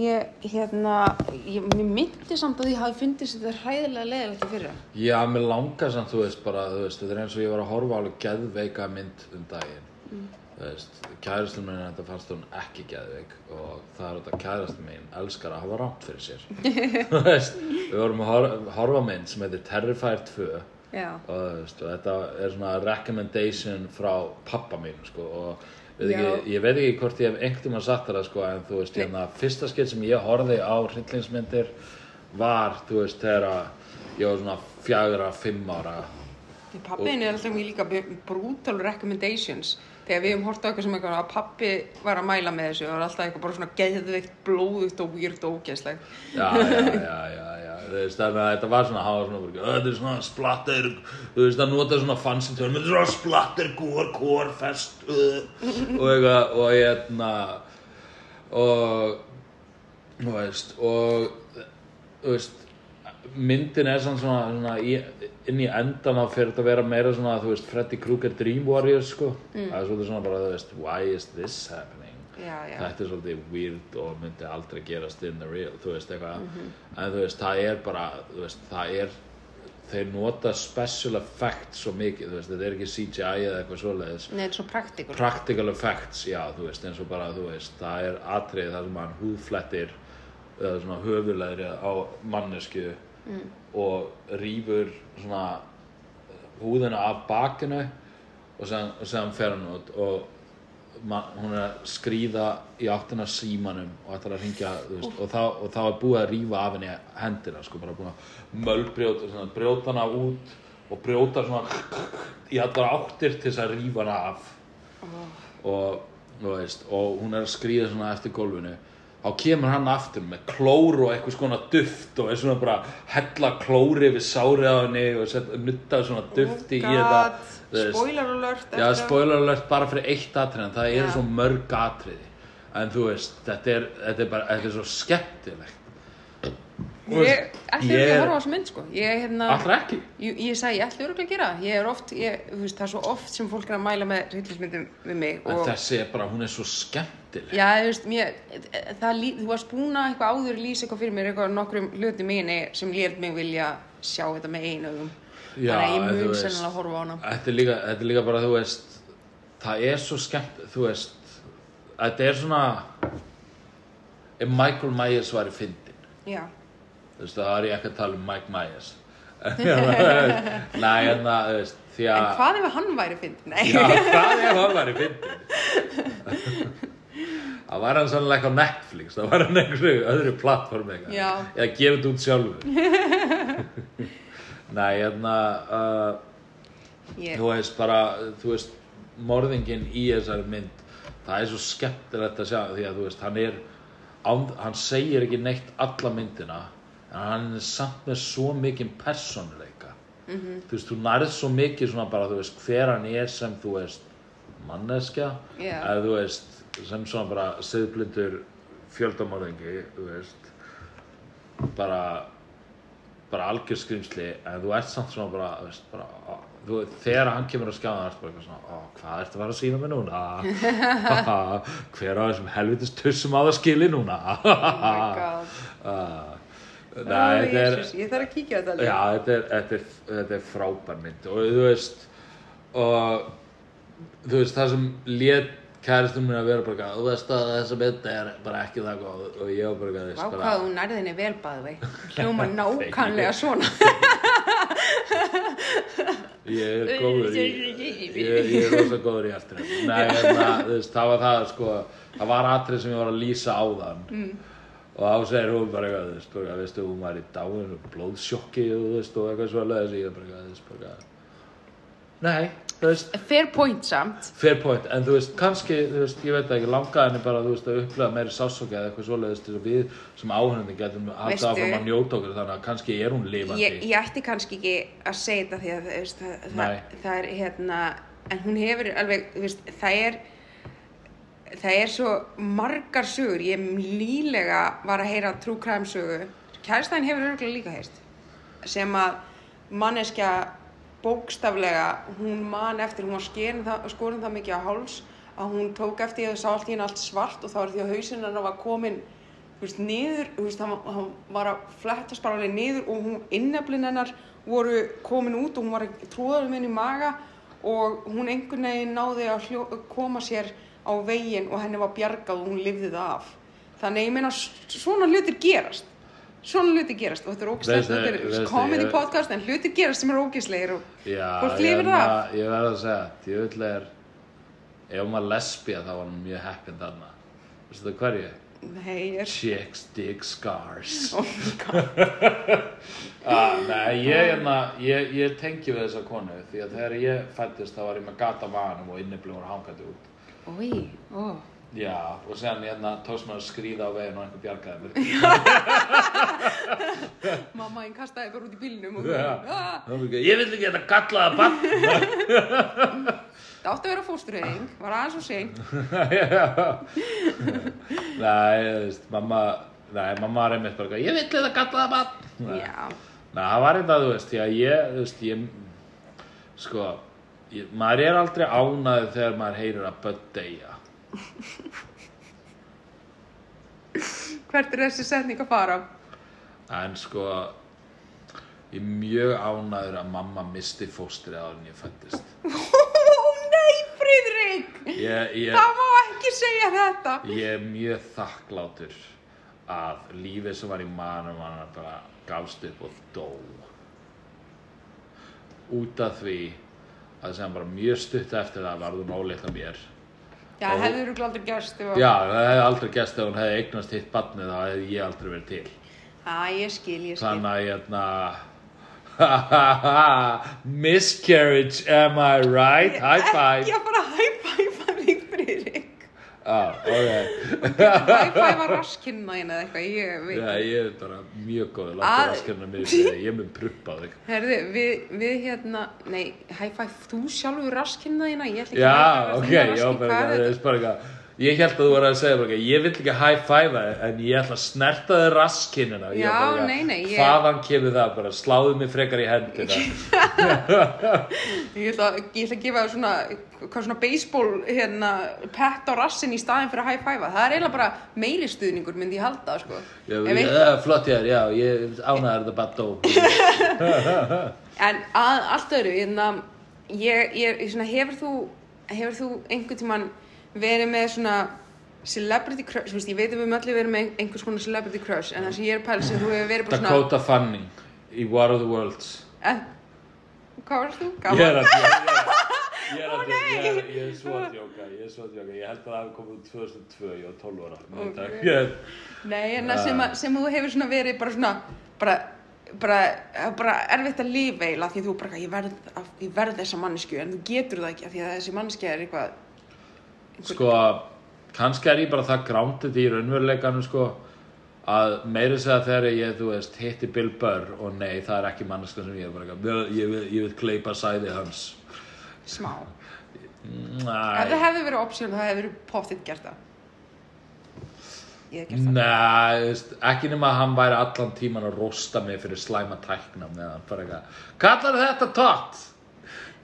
ég, hérna, ég, mér myndi samt að ég hafi fundist þetta hræðilega leðilegt í fyrra. Já, mér langar samt, þú veist, bara, þú veist, þetta er eins og ég var að horfa alveg geðveika mynd um daginn. Þú veist, kærastum minn, þetta fannst hún ekki geðveik og það er þetta kærastum minn elskar að hafa rátt fyrir sér. þú veist, við vorum að horfa, horfa mynd sem heitir Terrifier 2 Já. og, þú veist, og þetta er svona recommendation frá pappa mín, sko, og Veit ekki, ég veit ekki hvort ég hef einhvern tímann sagt það sko, en þú veist, hérna, fyrsta skilt sem ég horfði á hryllingsmyndir var, þú veist, þegar ég var svona fjagra, fimm ára. Pappiðin er alltaf mjög líka brutal recommendations. Þegar við höfum hort á eitthvað sem eitthvað að pappi var að mæla með þessu og var alltaf eitthvað bara svona geðveikt, blóðugt og weird og ógeðslegt. Já, já, já, já, þetta var svona, hann var svona, bara, "Ö, þetta er svona splatter, þú veist, að nota svona fancy tjóðum, þetta er svona splatter, gór, gór, fest, og eitthvað, og hérna, og, þú veist, og, þú veist, myndin er svona, svona, svona í, inn í endan á fyrir þetta að vera meira svona, þú veist, Freddy Krueger Dream Warriors, sko, það er svolítið svona bara, þú veist, why is this happening? Já, já. þetta er svolítið weird og myndi aldrei gerast in the real þú veist eitthvað en þú veist það er bara þú veist það er þeir nota special effects svo mikið þú veist þetta er ekki CGI eða eitthvað svoleiðis Nei, þetta er svo praktikul. practical effects já þú veist eins og bara þú veist það er atrið þar sem hann húðflettir eða svona höfulegri á mannesku og rýfur svona húðina af bakinu og sem, og fer hann út og man, hún er að skríða í áttina símanum og ætlar að ringja veist, og, þá, og þá er búið að rífa af henni hendina sko, bara búið að mölbrjóta svona, brjóta hana út og brjóta svona í allar áttir til þess að rífa hana af. Og, þú veist, og hún er að skríða svona eftir gólfinu þá kemur hann aftur með klór og eitthvað svona duft og er svona bara hella klóri við sárið á henni og setja, nutta svona dufti í þetta. Spoiler alert. Já, spoiler alert bara fyrir eitt atrið en það eru Já. svo mörg atriði en þú veist, þetta er, þetta er bara þetta er svo skemmtilegt Ég ætti ég örugglega að horfa á þessu mynd, sko. Ég, hérna, ekki ég, ég sagði, ég ætti öruglega að gera. Ég er oft, ég, veist, það er svo oft sem fólk er að mæla með hryllismyndum við mig en og þessi er bara, hún er svo skemmtileg Já, þú veist, mér, það, lí- þú varst búin að eitthvað áður lýsa eitthvað fyrir mér, eitthvað nokkrum hluti minni sem létt mig vilja sjá þetta með einu augum. Já, Þannig að ég en þú mun veist- sennilega að horfa á hana. þetta er, líka, þetta er líka bara, þú veist það er svo skemmt, þú veist þetta er svona ef Michael Myers var í fyndin Já, þú veist, það er ég ekki að tala um Mike Myers Nei, en það, þú veist því en að hvað ef hann væri fyndin? Já, hvað ef hann var í fyndin? Það var hann sannlega ekki á Netflix, það var hann einhverju öðru plattform eitthvað. Eða gefið út sjálfur. Nei, hérna, uh, ég, þú veist bara, þú veist, morðingin í þessari mynd, það er svo skemmtilegt að sjá því að þú veist, hann er, án, hann segir ekki neitt alla myndina, en hann er samt með svo mikinn persónuleika. Mhm. Þú veist, þú nærð svo mikið svona bara, þú veist, hver hann er sem, þú veist, manneskja, Já. eða þú veist, sem svona bara siðblindur fjöldamorðingi, þú veist, bara bara algjör skrýmsli en þú ert samt svona bara, þú veist, bara á, þú, þegar hann kemur á skjáðan ertu bara eitthvað svona, ó, hvað ertu að fara að sína mig núna hver á þessum helvitis tussum á það skili núna oh uh, Nei, þetta er Jesus, ég þarf að kíkja á þetta alveg. Já, þetta er, þetta er, þetta er frábær mynd og þú veist og þú veist, það sem lét kæristum mér að vera bara eitthvað, þú veist að þessa mynd er bara ekki það góð og ég var bara eitthvað, þú Vá veist, hvað bara þú nærði henni vel bæði vei. Hljóma nákvæmlega svona. ég er góður í ég, ég er rosa góður í eftir Nei, en það, þú veist, það var það sko, það var atrið sem ég var að lýsa áðan mm. Og þá segir hún bara eitthvað, þú veist, bara, veistu, hún var í dáin og blóðsjokki þú veist, og eitthvað svo að löða sig, ég bara eitthvað, þú veist, bara eitthvað. Nei, þú veist, Fair point samt. fair point, en þú veist, kannski, þú veist, ég veit ekki, langaði henni bara, þú veist, að upplega meiri sásóki eða eitthvað svoleiðist til að við sem áhörðin getum alltaf áfram að njóta okkur, þannig að kannski er hún lifandi. Ég, ég ætti kannski ekki að segja þetta því að þú veist, það, það, það er hérna, en hún hefur alveg, þú veist, það er, það er svo margar sögur, ég lílega var að heyra true crime sögu, kærstæðin hefur örgulega líka heist, sem að manneskja bókstaflega, hún man eftir, hún var skerin það, skorin það mikið á háls, að hún tók eftir því að það sá allt í henni allt svart og þá er því að hausinn hennar var komin veist, niður, veist, hann, hann var að flettast bara alveg niður og hún, inneflin hennar voru komin út og hún var að tróða um henni í maga og hún einhvern veginn náði að hljó, koma sér á veginn og henni var bjargað og hún lifði það af. Þannig ég meina, svona hlutir gerast. Svona hlutir gerast og þetta er Veistu- þetta er comedy ég- podcast en hlutir gerast sem eru ógislegir og ég, lifir það af. ég verð að segja, djöfull er ef hún var lesbía þá var hún mjög heppin þarna veistu það hverju? Nei, ég er... Chicks dig scars Oh my god. ah, Nei, ég, hérna, ég, ég tengi við þessa konu því að þegar ég fættist þá var ég með gata maganum og innibli voru hangandi út Ói, ó. Já, og sen hérna tókst maður að skríða á veginn og einhver bjargaði mér Mamma einn kastaði bara út í bílnum og Já. ah, ég, vil ekki þetta gallaða bann það átti að vera fóstureyðing, var aðeins og sein. Nei, þú veist, mamma Nei, mamma var einmitt bara Ég vil þetta gallaða bann Já, Nei, það var eitthvað, þú veist, að ég, þú veist, ég, sko, ég, maður er aldrei ánæður þegar maður heyrir að börn deyja. hvert er þessi setning að fara? En sko, ég er mjög ánæður að mamma misti fóstrið áður en ég fættist. Ó nei, ég, Það má ekki segja þetta. ég er mjög þakklátur að lífið sem var í manum hann bara gafst upp og dó. Út af því að sem bara mjög stutt eftir það varðum óleitt af mér. Já, Ó. hefur þú aldrei ef að... Já, það hefði aldrei gæst ef hún hefði eignast hitt barnið þá hefði ég aldrei verið til. Æ, ég skil, ég skil. Þannig að hérna Miscarriage, am I right? High five að fara að high five að þig, Friðrik. Ah, okay. High five að raskinna þín eða eitthvað, ég veit. Já, ég er bara mjög góð Að- Láttu raskirna mér friði, ég mun pruppa þig Herðu, við, við hérna, nei, high five, þú sjálfur raskinna þína, ég ætla ekki Já, high five ok, já, bara, það er bara eitthvað Ég held að þú var að segja bara Ég vil ekki high five en ég ætla að snerta þig raskinnina Ég Já, bara nei, nei, ég- Hvaðan kemur það? Bara, sláðu mig frekar í hendina. Ég ætla, ég að gefa þér svona, hvað svona baseball, hérna, pett á rassin í staðin fyrir að high five Það er eiginlega bara meiri stuðningur, myndi ég halda, sko. Já, ég, ein- ja, flott ég er, já, ég ánæður þetta bara dó. En að allt öðru, hérna, ég, ég, ég svona, hefur þú, hefur þú einhvern tímann verið með svona celebrity crush, veist, ég veit að við höfum allir verið með einhvers konar celebrity crush, en það sem ég er að pæla sem þú hefur verið bara svona, Dakota Fanning í War of the Worlds en, hvað varst þú? Ég er að Ég er að djóka, ég er, er svo að djóka, ég er að held að það hafi komið út 2002, ég var 12 ára Nei, Ok. takk. Ég- Nei, en það sem, að, sem þú hefur svona verið bara svona, bara, bara, bara erfitt að lifa eiginlega því þú bara, ég verð, að- ég verð þessa mannesku, en þú getur það ekki af því að þessi manneski er eitthvað, Sko, kannski er ég bara það grándið í raunveruleikanum sko að meiri segja þegar ég, þú veist, hitti Bill Burr og nei, það er ekki manneska sem ég er bara eitthvað, "Vel, ég, vil- ég vil kleipa sæði hans smá. Ef það Næ, hefði verið option, það hefði verið pottitt gert það. Ég hef gert það. Nei, ekki nema að hann væri allan tíman að rosta mig fyrir slæma tækna meðan bara eitthvað, kallar þetta tótt?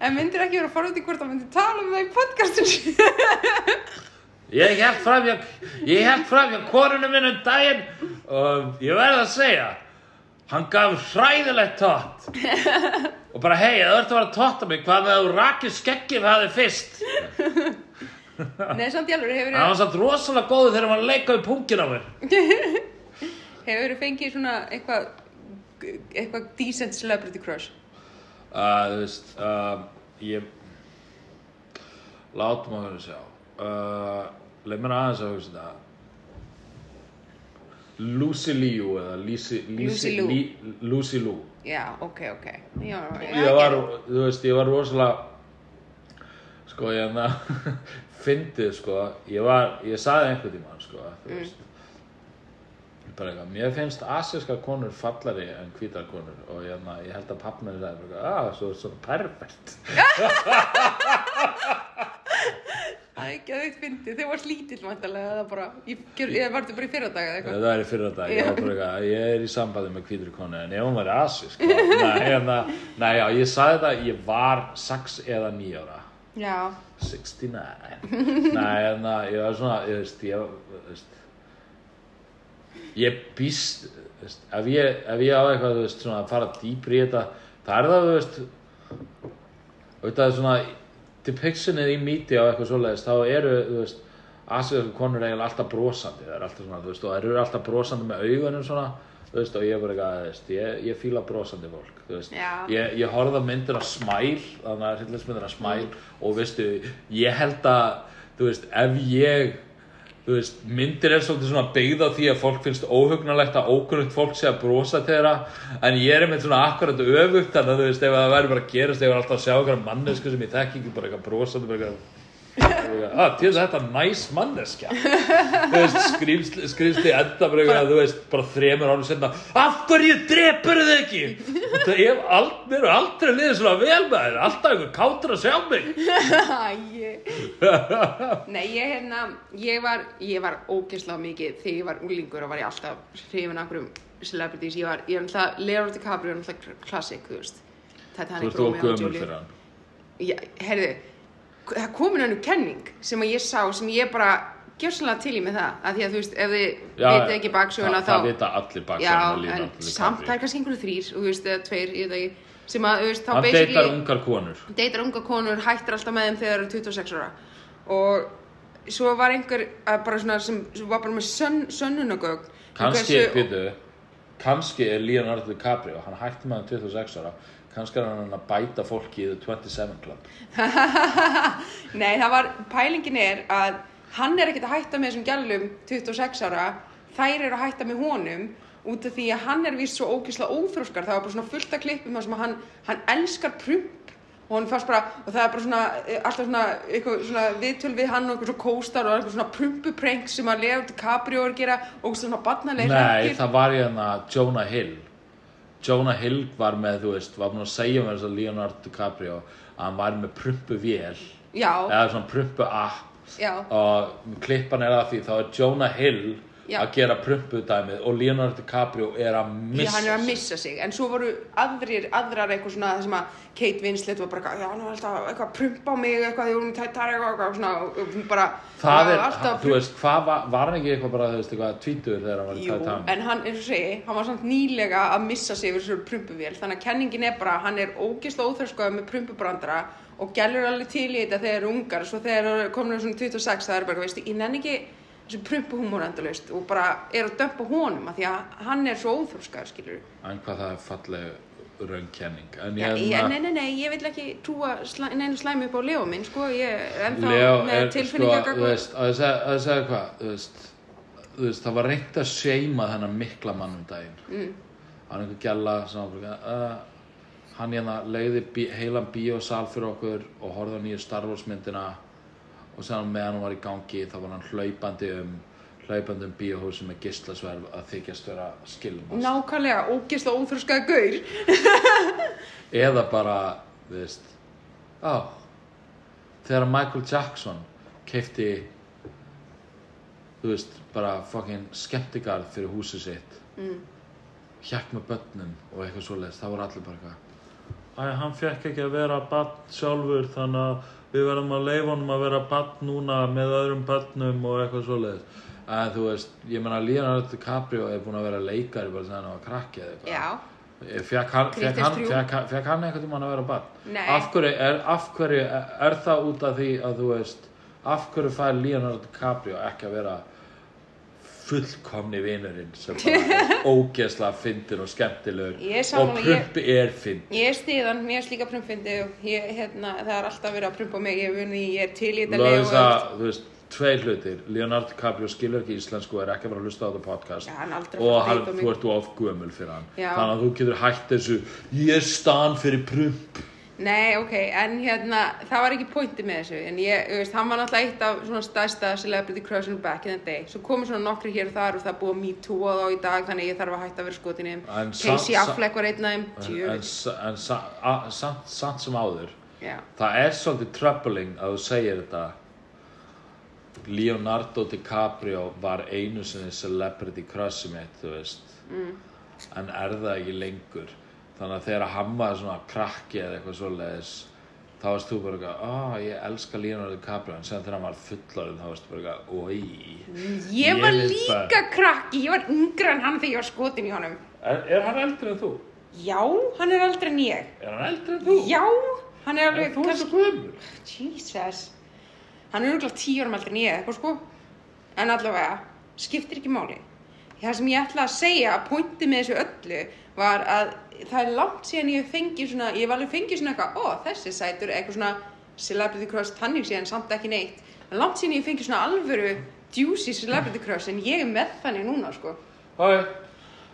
En myndir ekki vera forðið hvort það myndir tala um það í podcastinu? Ég held framhjá, ég held framhjá konunum minn um daginn og ég verð að segja, hann gaf hræðilegt tótt. Og bara, hei, það ert að vera að tótta mig, hvað með að þú rakir skeggið það þið fyrst? Nei, samt í alveg, hefur Hann var samt rosalega góður þegar hann var að leika við pungin á mér. hefur fengið svona eitthvað, eitthvað decent celebrity crush? Uh, þú veist, uh, ég, látum að að sjá. Uh, leið mér aðeins að hugsa þetta. Lucy Liu eða Lucy, Lucy Liu. Li, Lucy Liu. Já, ok, ok. Já, ég var, þú veist, ég var rosalega sko, ég hérna fyndið, sko, ég var ég sagði einhvern tímann, sko, þú veist bara eitthvað, mér finnst asíska konur fallari en hvítar konur og hérna, ég held að pappnari sagði bara, að, svo, svona pervert. Það er ekki að þau fyndið, þau varst lítill mæntalega, það bara, ég, ég var þetta bara í fyrra dag eða eitthvað. það er í fyrra dag, ég var bara eitthvað ég er í sambandi með hvítri konu, en ef hún væri asísk nei, hérna, já, ég sagði þetta ég var 6 eða 9 ára. Já, 69 Nei, en að ég var svona, ég veist, ég, veist ég býst ef ég, ef ég á eitthvað veist, svona að fara dýpri í þetta það er það, veist auðvitað svona depictionið í míti á eitthvað svoleiðist þá eru, veist asíðar konur eiginlega alltaf brosandi. Það er alltaf svona, veist, og það eru alltaf brosandi með augunum svona, og ég er bara eitthvað, ég, ég fíla brosandi fólk, ég, ég horfði á myndir af smæl, þannig að hryllismyndir af smæl og veistu, ég held að, veist, ef ég veist, myndir er svolítið svona byggð á því að fólk finnst óhugnalegt að ókunnugt fólk sé að brosa til þeirra. En ég er einmitt svona akkurat öfugt þannig að þú veist, ef það væri bara að gerast ég var alltaf að sjá einhverja mannesku sem ég þekki ekki bara eitthvað brosandi bara eitthvað að til að þetta er næs manneskja. Þú veist, skrýmsli, skrýmsli enda bara eitthvað, þú veist, bara þremur árum senna af hverju drepur þið ekki? Og það er aldrei, er aldrei liðið svona vel með þér, alltaf einhver kátur að sjá mig. Nei, ég hérna, ég var, ég var ógeðslega mikið þegar ég var úlingur og var ég alltaf hrifin af einhverjum celebrities, ég var, ég er náttúrulega Leonardo DiCaprio er náttúrulega klassik, þú veist. Þú Titanic, ert þú Romeo og gömul Juliet. fyrir hann? Já, herðu, það komin hennu kenning sem ég sá, sem ég bara gjörsanlega til í með það, að því að þú veist, ef þið vitið ekki baksöguna það, þá það vita allir Já, baksöguna en samt það er kannski einhverju þrýr og þú veist, eða tveir, ég veit ekki sem að, þú veist, þá hann basically deytar ungar konur. deytar unga konur, hættir alltaf með þeim þegar þeir eru 26 ára. Og svo var einhver að bara svona sem, sem var bara með sönn, sönnunagögn um kannski, byrju kannski er Leonardo DiCaprio hann hætti með hann 26 ára kannski er hann að bæta fólki í The 27 Club. Nei, það var, pælingin er að hann er ekkert að hætta með þessum gælum 26 ára, þær eru að hætta með honum út af því að hann er vist svo ógeðslega óþróskar, það var bara svona fullt af klippum þar sem að hann, hann elskar prump. Og hann fannst bara, og það er bara svona eh, alltaf svona, eitthvað svona viðtöl við hann og eitthvað svona kóstar og eitthvað svona prumpuprenk sem að Leo DiCaprio er að gera og svona barnaleg nei, það var hérna Jonah Hill Jonah Hill var með, þú veist, var búin að segja mér þess að Leonardo DiCaprio að hann var með prumpu vél. Já, eða svona prumpu app. Já, og klippan er að því þá er Jonah Hill Já. að gera prumpu dæmið og Leonardo DiCaprio er að Já, missa hann er að sig. missa sig, en svo voru aðrir, aðrar eitthvað svona það sem að Kate Winslet var bara, já, hann var alltaf eitthvað að prumpa á mig, eitthvað, því hún tættar eitthvað, eitthvað, svona, og bara, það er, að þú veist, hvað var, var hann ekki eitthvað bara, þú veist, eitthvað tvítur þegar hann var í Titanic en hann, eins og segi, hann var samt nýlega að missa sig yfir þessu prumpuvél, þannig að kenningin er bara, hann er ógislega óþörskoð með prumpubrandara og gælur alveg til í þetta þegar ungar, svo þegar eru komin svona 26, það er bara, veistu, ég nenni ekki þessu prumpuhúmor endalaust og bara er að dömpa honum, að því að hann er svo óþörskoð, skilur en hvað það er falleg raunkenning. En ég, hérna- nei, nei, nei, ég vil ekki trúa slæ, neinu slæmi upp á Leo minn, sko, ég er ennþá Leo með er, sko, þú veist, að ég segja, að ég segja hvað, þú veist, þú veist, það var reynd að seima þennan mikla mann um daginn. Mm. Hann einhver gæla sem uh, hann hérna leiði bí, heilan bíósal fyrir okkur og horfði á nýju Star Wars myndina og séðan meðan hann var í gangi þá var hann hlaupandi um, hlaupandi um bíóhúsi með gislasverf að þykjast vera skilmast. nákvæmlega ógislega óþörskaði gaur. eða bara, þú veist á þegar Michael Jackson keifti þú veist, bara fucking skemmtigarð fyrir húsið sitt mm. hjekk með börnum og eitthvað svoleiðis, það voru allir bara eitthvað Æ, hann fekk ekki að vera barn sjálfur þannig að við verðum að leifa honum að vera barn núna með öðrum börnum og eitthvað svoleiðis en þú veist, ég meina Leonardo DiCaprio er búin að vera leikari bara sem hann var krakki eða eitthvað Já, Fekk hann, fekk hann, fekk, hann- fekk hann einhvern tímann að vera barn? Nei. Af hverju, er, af hverju er, er það út af því að þú veist, af hverju fær Leonardo DiCaprio ekki að vera fullkomni vinurinn sem bara ógeðslega fyndin og skemmtilegur. Og prumpi er fynd ég er stíðan, mér er slíka prumpfindi og ég, hérna, það er alltaf verið að prumpa mig, ég vunni, ég er til í þetta þú veist, tvei hlutir. Leonardo DiCaprio skilur ekki íslensku er ekki vera að hlusta á þetta podcast. Já, og hann, mig. þú ert of gömul fyrir hann. Já. þannig að þú getur hætt þessu ég er stan fyrir prump Nei, ok, en hérna, það var ekki pointi með þessu, en ég, þú veist, hann var náttúrulega eitt af svona stærsta celebrity crushing back in the day, svo komur svona nokkri hér og þar og það er búið me too þá í dag, þannig ég þarf að hætta að vera skotin í þeim. Casey Affleck var einn af þeim, en, en, samt, sem áður Já, það er svolítið troubling að þú segir þetta. Leonardo DiCaprio var einu sinni celebrity crushið mitt þú veist. Mm. en er það ekki lengur þannig að þegar hann var svona krakki eða eitthvað svoleiðis þá varst þú bara eitthvað, ó, ég elska Leonardo DiCaprio en sem þegar hann var fullorðin þá varst þú bara eitthvað, oi Ég var vil líka bara- krakki, ég var yngri en hann þegar ég var skotin í honum. er, er hann eldri en þú? Já, hann er eldri en ég. Er hann eldri en þú? Já, hann er alveg... þú er svo gömur Jesus. Hann er örgulega tíu árum eldri en ég, eitthvað sko. En allavega, skiptir ekki máli. Það sem ég ætla að segja, að pointi með þessu öllu, var að það er langt síðan ég hef fengið svona, ég hef alveg fengið svona eitthvað, ó, þessi sætur, eitthvað svona celebrity crush tannig síðan, samt ekki neitt. En langt síðan ég hef fengið svona alvöru juicy celebrity crush, en ég er með þannig núna, sko. Hæ,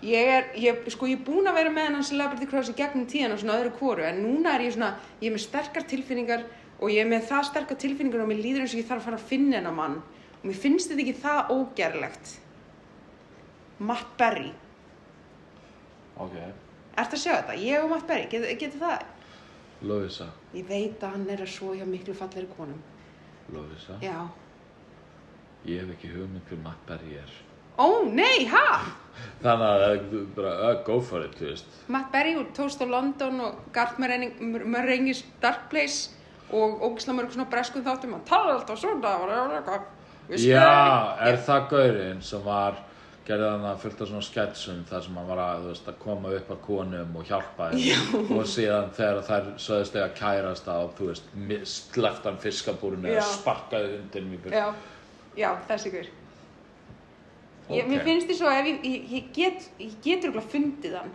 Ég er, ég, sko, ég er búin að vera með hennan celebrity crush í gegnum tíðan og svona öðru kóru, en núna er ég svona, ég er með sterkar tilfinningar og ég er með það sterkar tilfinningar og mér líður eins og ég þarf að fara að finna hennar mann og mér finnst þetta ekki það ógerlegt. Matt Berry. Ok, Ertu að sjá þetta? Ég og Matt Berry, getur get það? Lovisa, Ég veit að hann er að svo hjá miklu fallegri konum. Lovisa Já. Ég hef ekki hugmynd hver Matt Berry er Ó, nei, ha? Þannig að þú bara, uh, go for it, þú veist Matt Berry úr Toast of London og Garth Marengis Dark Place og ógislega mörg svona breskum þáttum hann talar alltaf svona það Já, er það gaurinn sem var gerði hann að fylgta svona sketsum þar sem hann var að, veist, að koma upp að konum og hjálpa þeim. Og síðan þegar þær sögðust þegar kærast á, þú veist, hann fiskabúrinu eða sparkaði hundinum í byrju. Já, já, þessi ykkur ég, Mér finnst því svo ef ég, ég, ég get ég getur okkur fundið hann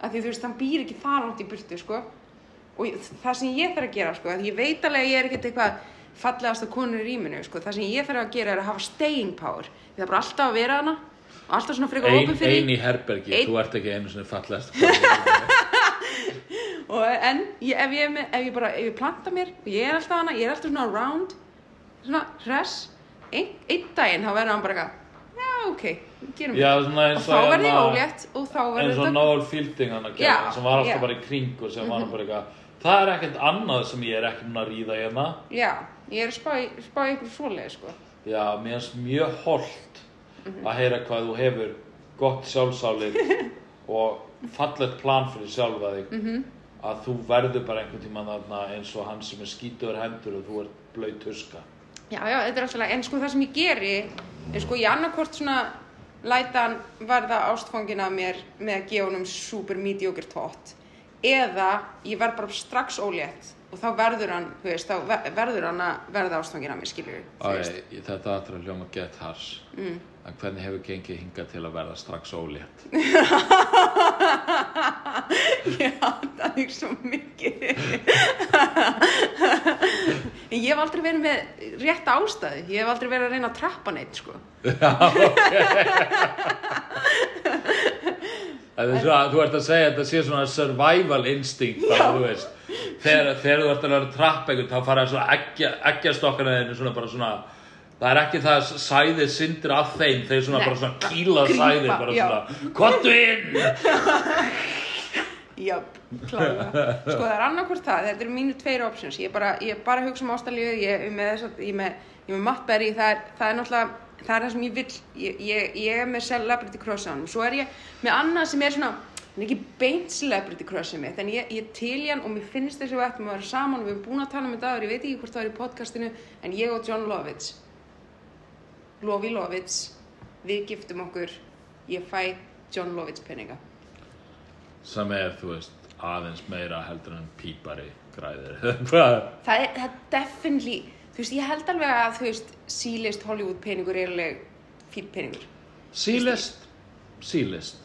af því þú veist, hann býr ekki það langt í burtu sko. og það sem ég þarf að gera sko, að ég veit alveg að ég er ekkert eitthvað fallegasta konur í rýminu sko. það sem ég þarf að gera er að hafa staying power. Ég þarf bara alltaf að vera hana alltaf svona frekar opið fyrir ein í herbergi, Ein- þú ert ekki einu svona fallegast og, en ég, ef, ég, ef ég bara ef ég planta mér ég er alltaf hana, ég er alltaf svona around svona hress einn ein daginn þá verður hann bara eitthvað já ok, gerum Já, svona og þá verður ég hérna- ólétt og þá verður eins og þetta Noel Fielding hann að gera sem var alltaf já. Mhm. bara í kring og sem var bara eitthvað það er ekkert annað sem ég er ekki mun að ríða hérna. Já, ég er að spá, ykkur svoleið sko. Já, mér finnst mjög holdt Mhm. að heyra hvað þú hefur gott sjálfsálit og fallegt plan fyrir sjálfa þig Mhm. að þú verður bara einhvern þarna eins og hann sem er skítuður hendur og þú ert blöyt tuska já, já, þetta er alltaf en sko það sem ég geri er sko ég annarkort svona læta hann verða ástfangin af mér með að gefa honum super mediocre tótt eða ég verð bara strax ólétt og þá verður hann, þú veist, þá ver- verður hann að verða ástfangin af mér, skilur Æ, þetta aftur að hljóma get hars. Mm. en hvernig hefur gengið hingað til að verða strax ólétt? Ég hata þig svo mikið. Ég hef aldrei verið með rétt ástæðu. Ég hef aldrei verið að reyna að trappa neitt sko. Það er svona, þú ert að segja að þetta sé svona survival instinct bara, þú veist þegar, þegar þú ert að vera trapp þá fara svona eggja, eggjastokkana þeirni svona bara svona það er ekki það að sæðið syndir af þeim þeir svona Nei, bara svona kýla sæðið bara svona kottu inn! Jöp, klálega. Sko það er annarkvort það, þetta eru mínu tveir options. Ég er bara, ég er bara hugsa um ástalíu Ég er með, er með, er með Matt Berry það er, það er náttúrulega, það er það sem ég vill Ég, ég, ég er með celebrity crush á hann Svo er ég með annað sem er svona hann er ekki beint celebrity crushið mitt en ég, ég til í hann og mér finnst þess að við ættum að vera saman og við erum búin að tala um þetta áður, ég veit ekki hvort það er í podcastinu en ég og John Lovitz Lofi Lovitz við giftum okkur. Ég fæ John Lovitz peninga. Sem er, þú veist, aðeins meira heldur en pípari græðir. Það er, það er definitely þú veist, ég held alveg að þú veist sílist Hollywood peningur er alveg fín peningur. Sílist Sílist.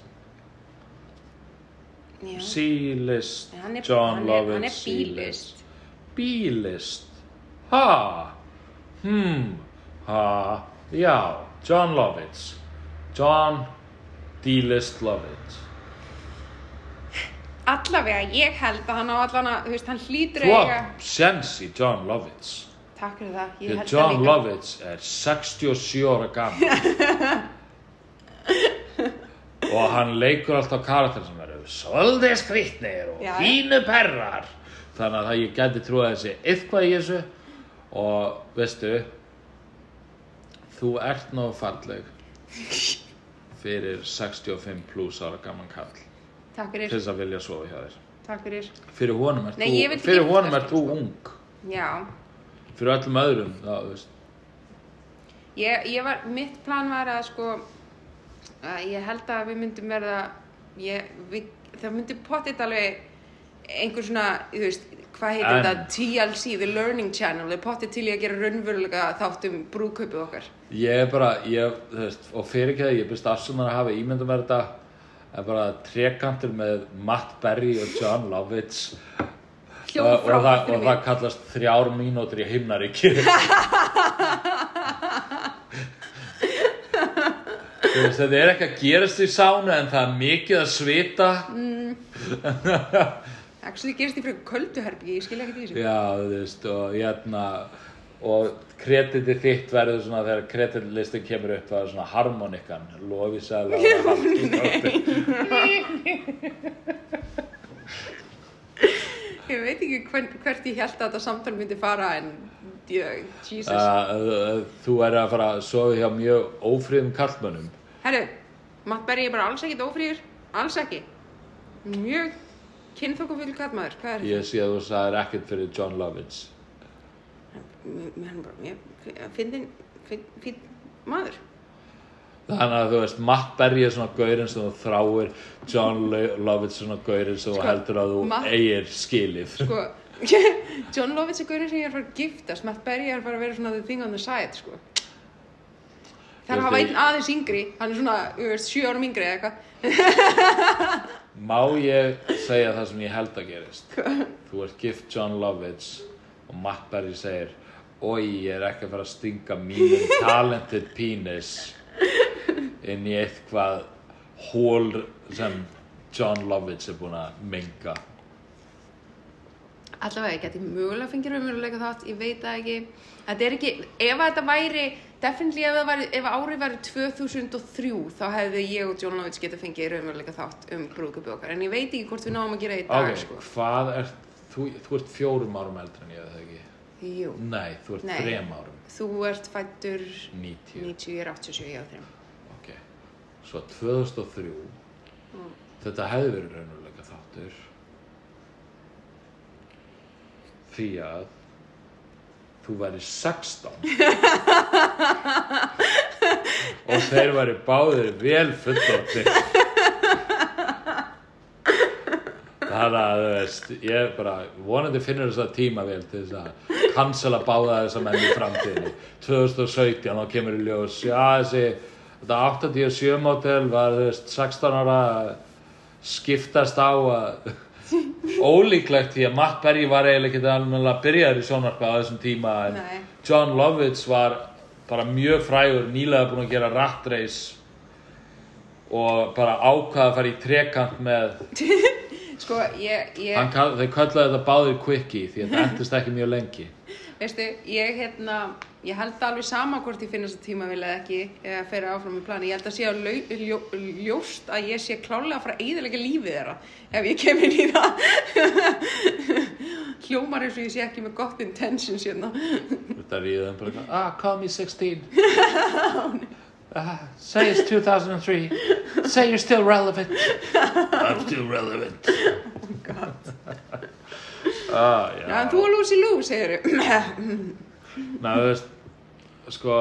Sílist John er C-list. Bílist Ha! Hmm. Ha. Já John Lovitz John D-list Lovitz allavega ég held að hann á allan að þú veist, hann hlýtur eiga átt sens í John Lovitz takk fyrir það, ég held John það líka. Lovitz er 67 ára gammal og hann leikur alltaf karakter sem eru svolítið skrýtnir og fínu perrar. Þannig að ég geti trúið að þessi eitthvað í þessu. Og veistu þú ert nóg falleg fyrir 65 pluss ára gaman kall takk til fyrir, þess að vilja sofa hjá þér. Takk fyrir. Fyrir honum ert þú, fyrir ung. Já, fyrir öllum öðrum það, ég, ég var, mitt plan var að sko, að ég held að við myndum verða, ég, við, það myndi potið alveg einhver svona, þú veist, hvað heitir þetta, TLC, The Learning Channel, við potið til í að gera raunverulega þátt um brúðkaupið okkar. ég er bara, ég, þú veist og fyrir ekki það, ég byrst afsumar að hafa ímyndum með þetta er bara trekantur með Matt Berry og John Lovitz Hljóð og, frá og, og mig. það kallast þrjár mínútur í himnaríki þetta er ekki að gerast í sánu en það er mikið að svita. Actually gerist í fyrir kölduherbyggi, ég skil ekki því. Já, þú veist, og hérna og kreditið þitt verður svona þegar kreditlistin kemur upp það er svona harmonikan, lofi sæl Ég veit ekki hvern, hvert ég held að þetta samtal myndi fara en ég, Jesus. uh, Þú er að fara að sofa hjá mjög ófríðum kallmönnum Herru, Matt Berry er bara alls ekkit ófrýr, alls ekki. Mjög kynþokkufull þetta? Ég sé að þú sagðir ekkert fyrir John Lovitz Mér ég fyndin, finn maður. Þannig að þú veist, Matt Berry er svona gaurinn sem þú þráir John Lo- Lovitz er svona gaurinn sem þú Sko, heldur að þú Matt- eigir skilið. Sko, John Lovitz er gaurinn sem ég er að fara að giftast, Matt Berry er bara að vera svona the thing on the side, sko. Er að hafa einn aðeins yngri, hann er svona, þú veist, sjö árum yngri eða eitthvað. Má ég segja það sem ég held að gerist? Þú ert gift John Lovitz og Matt Berry segir Oi, ég er ekki að fara að stinga mínum talented penis inn í eitthvað hól sem John Lovitz er búinn að menga Allavega, ég geti mögulega fengið raunveruleika þátt, ég veit það ekki. Þetta er ekki, ef þetta væri, definitely ef, það væri, ef árið væri 2003, þá hefði ég og John Lovitz getað fengið raunveruleika þátt um brúðköpi okkar. En ég veit ekki hvort við náum að gera í dag, Ok, sko. hvað er þú, þú ert fjórum árum eldri en ég eða ekki Jú, Nei, þú ert Nei. þrem árum þú ert fættur 90 90, ég er 87, ég á þeim. Svo 2003 Þetta hefði verið raunulega þáttur. Því að þú væri 16 og þeir væri báðir vel fullorðnir. Þannig að þú veist, ég bara vonandi finnur þess að tíma vel til þess að cancela báða þessa menn í framtíðinni. 2017 þá kemur í ljós já þessi, þetta 87 mótel var þú veist 16 ára að skiptast á að ólíklegt því að Matt Berry var eiginlega ekki alveg byrjaður í sjónvarpa á þessum tíma en Nei. John Lovitz var bara mjög frægur nýlega búinn að gera rat race og bara ákvaða að fara í trekant með Sko, ég, ég, kall, þeir kallaði þetta báðir quickie því að þetta endist ekki mjög lengi veistu, ég hérna, ég held alveg sama hvort ég finnast að tíma vil eða ekki eða fer áfram með plani. Ég held að sé að ljó, ljóst að ég sé klálega að fara að eyðilega lífið þeirra ef ég kem inn í það. Hljómar eins og ég sé ekki með gott intentions hérna. Þetta er í þeim bara eitthvað, Ah, call me 16 ah, Say it's 2003 Say you're still relevant I'm still relevant Oh god. Ah, já. Já, en þú og Lucy Lou, segir Ná, þú veist, sko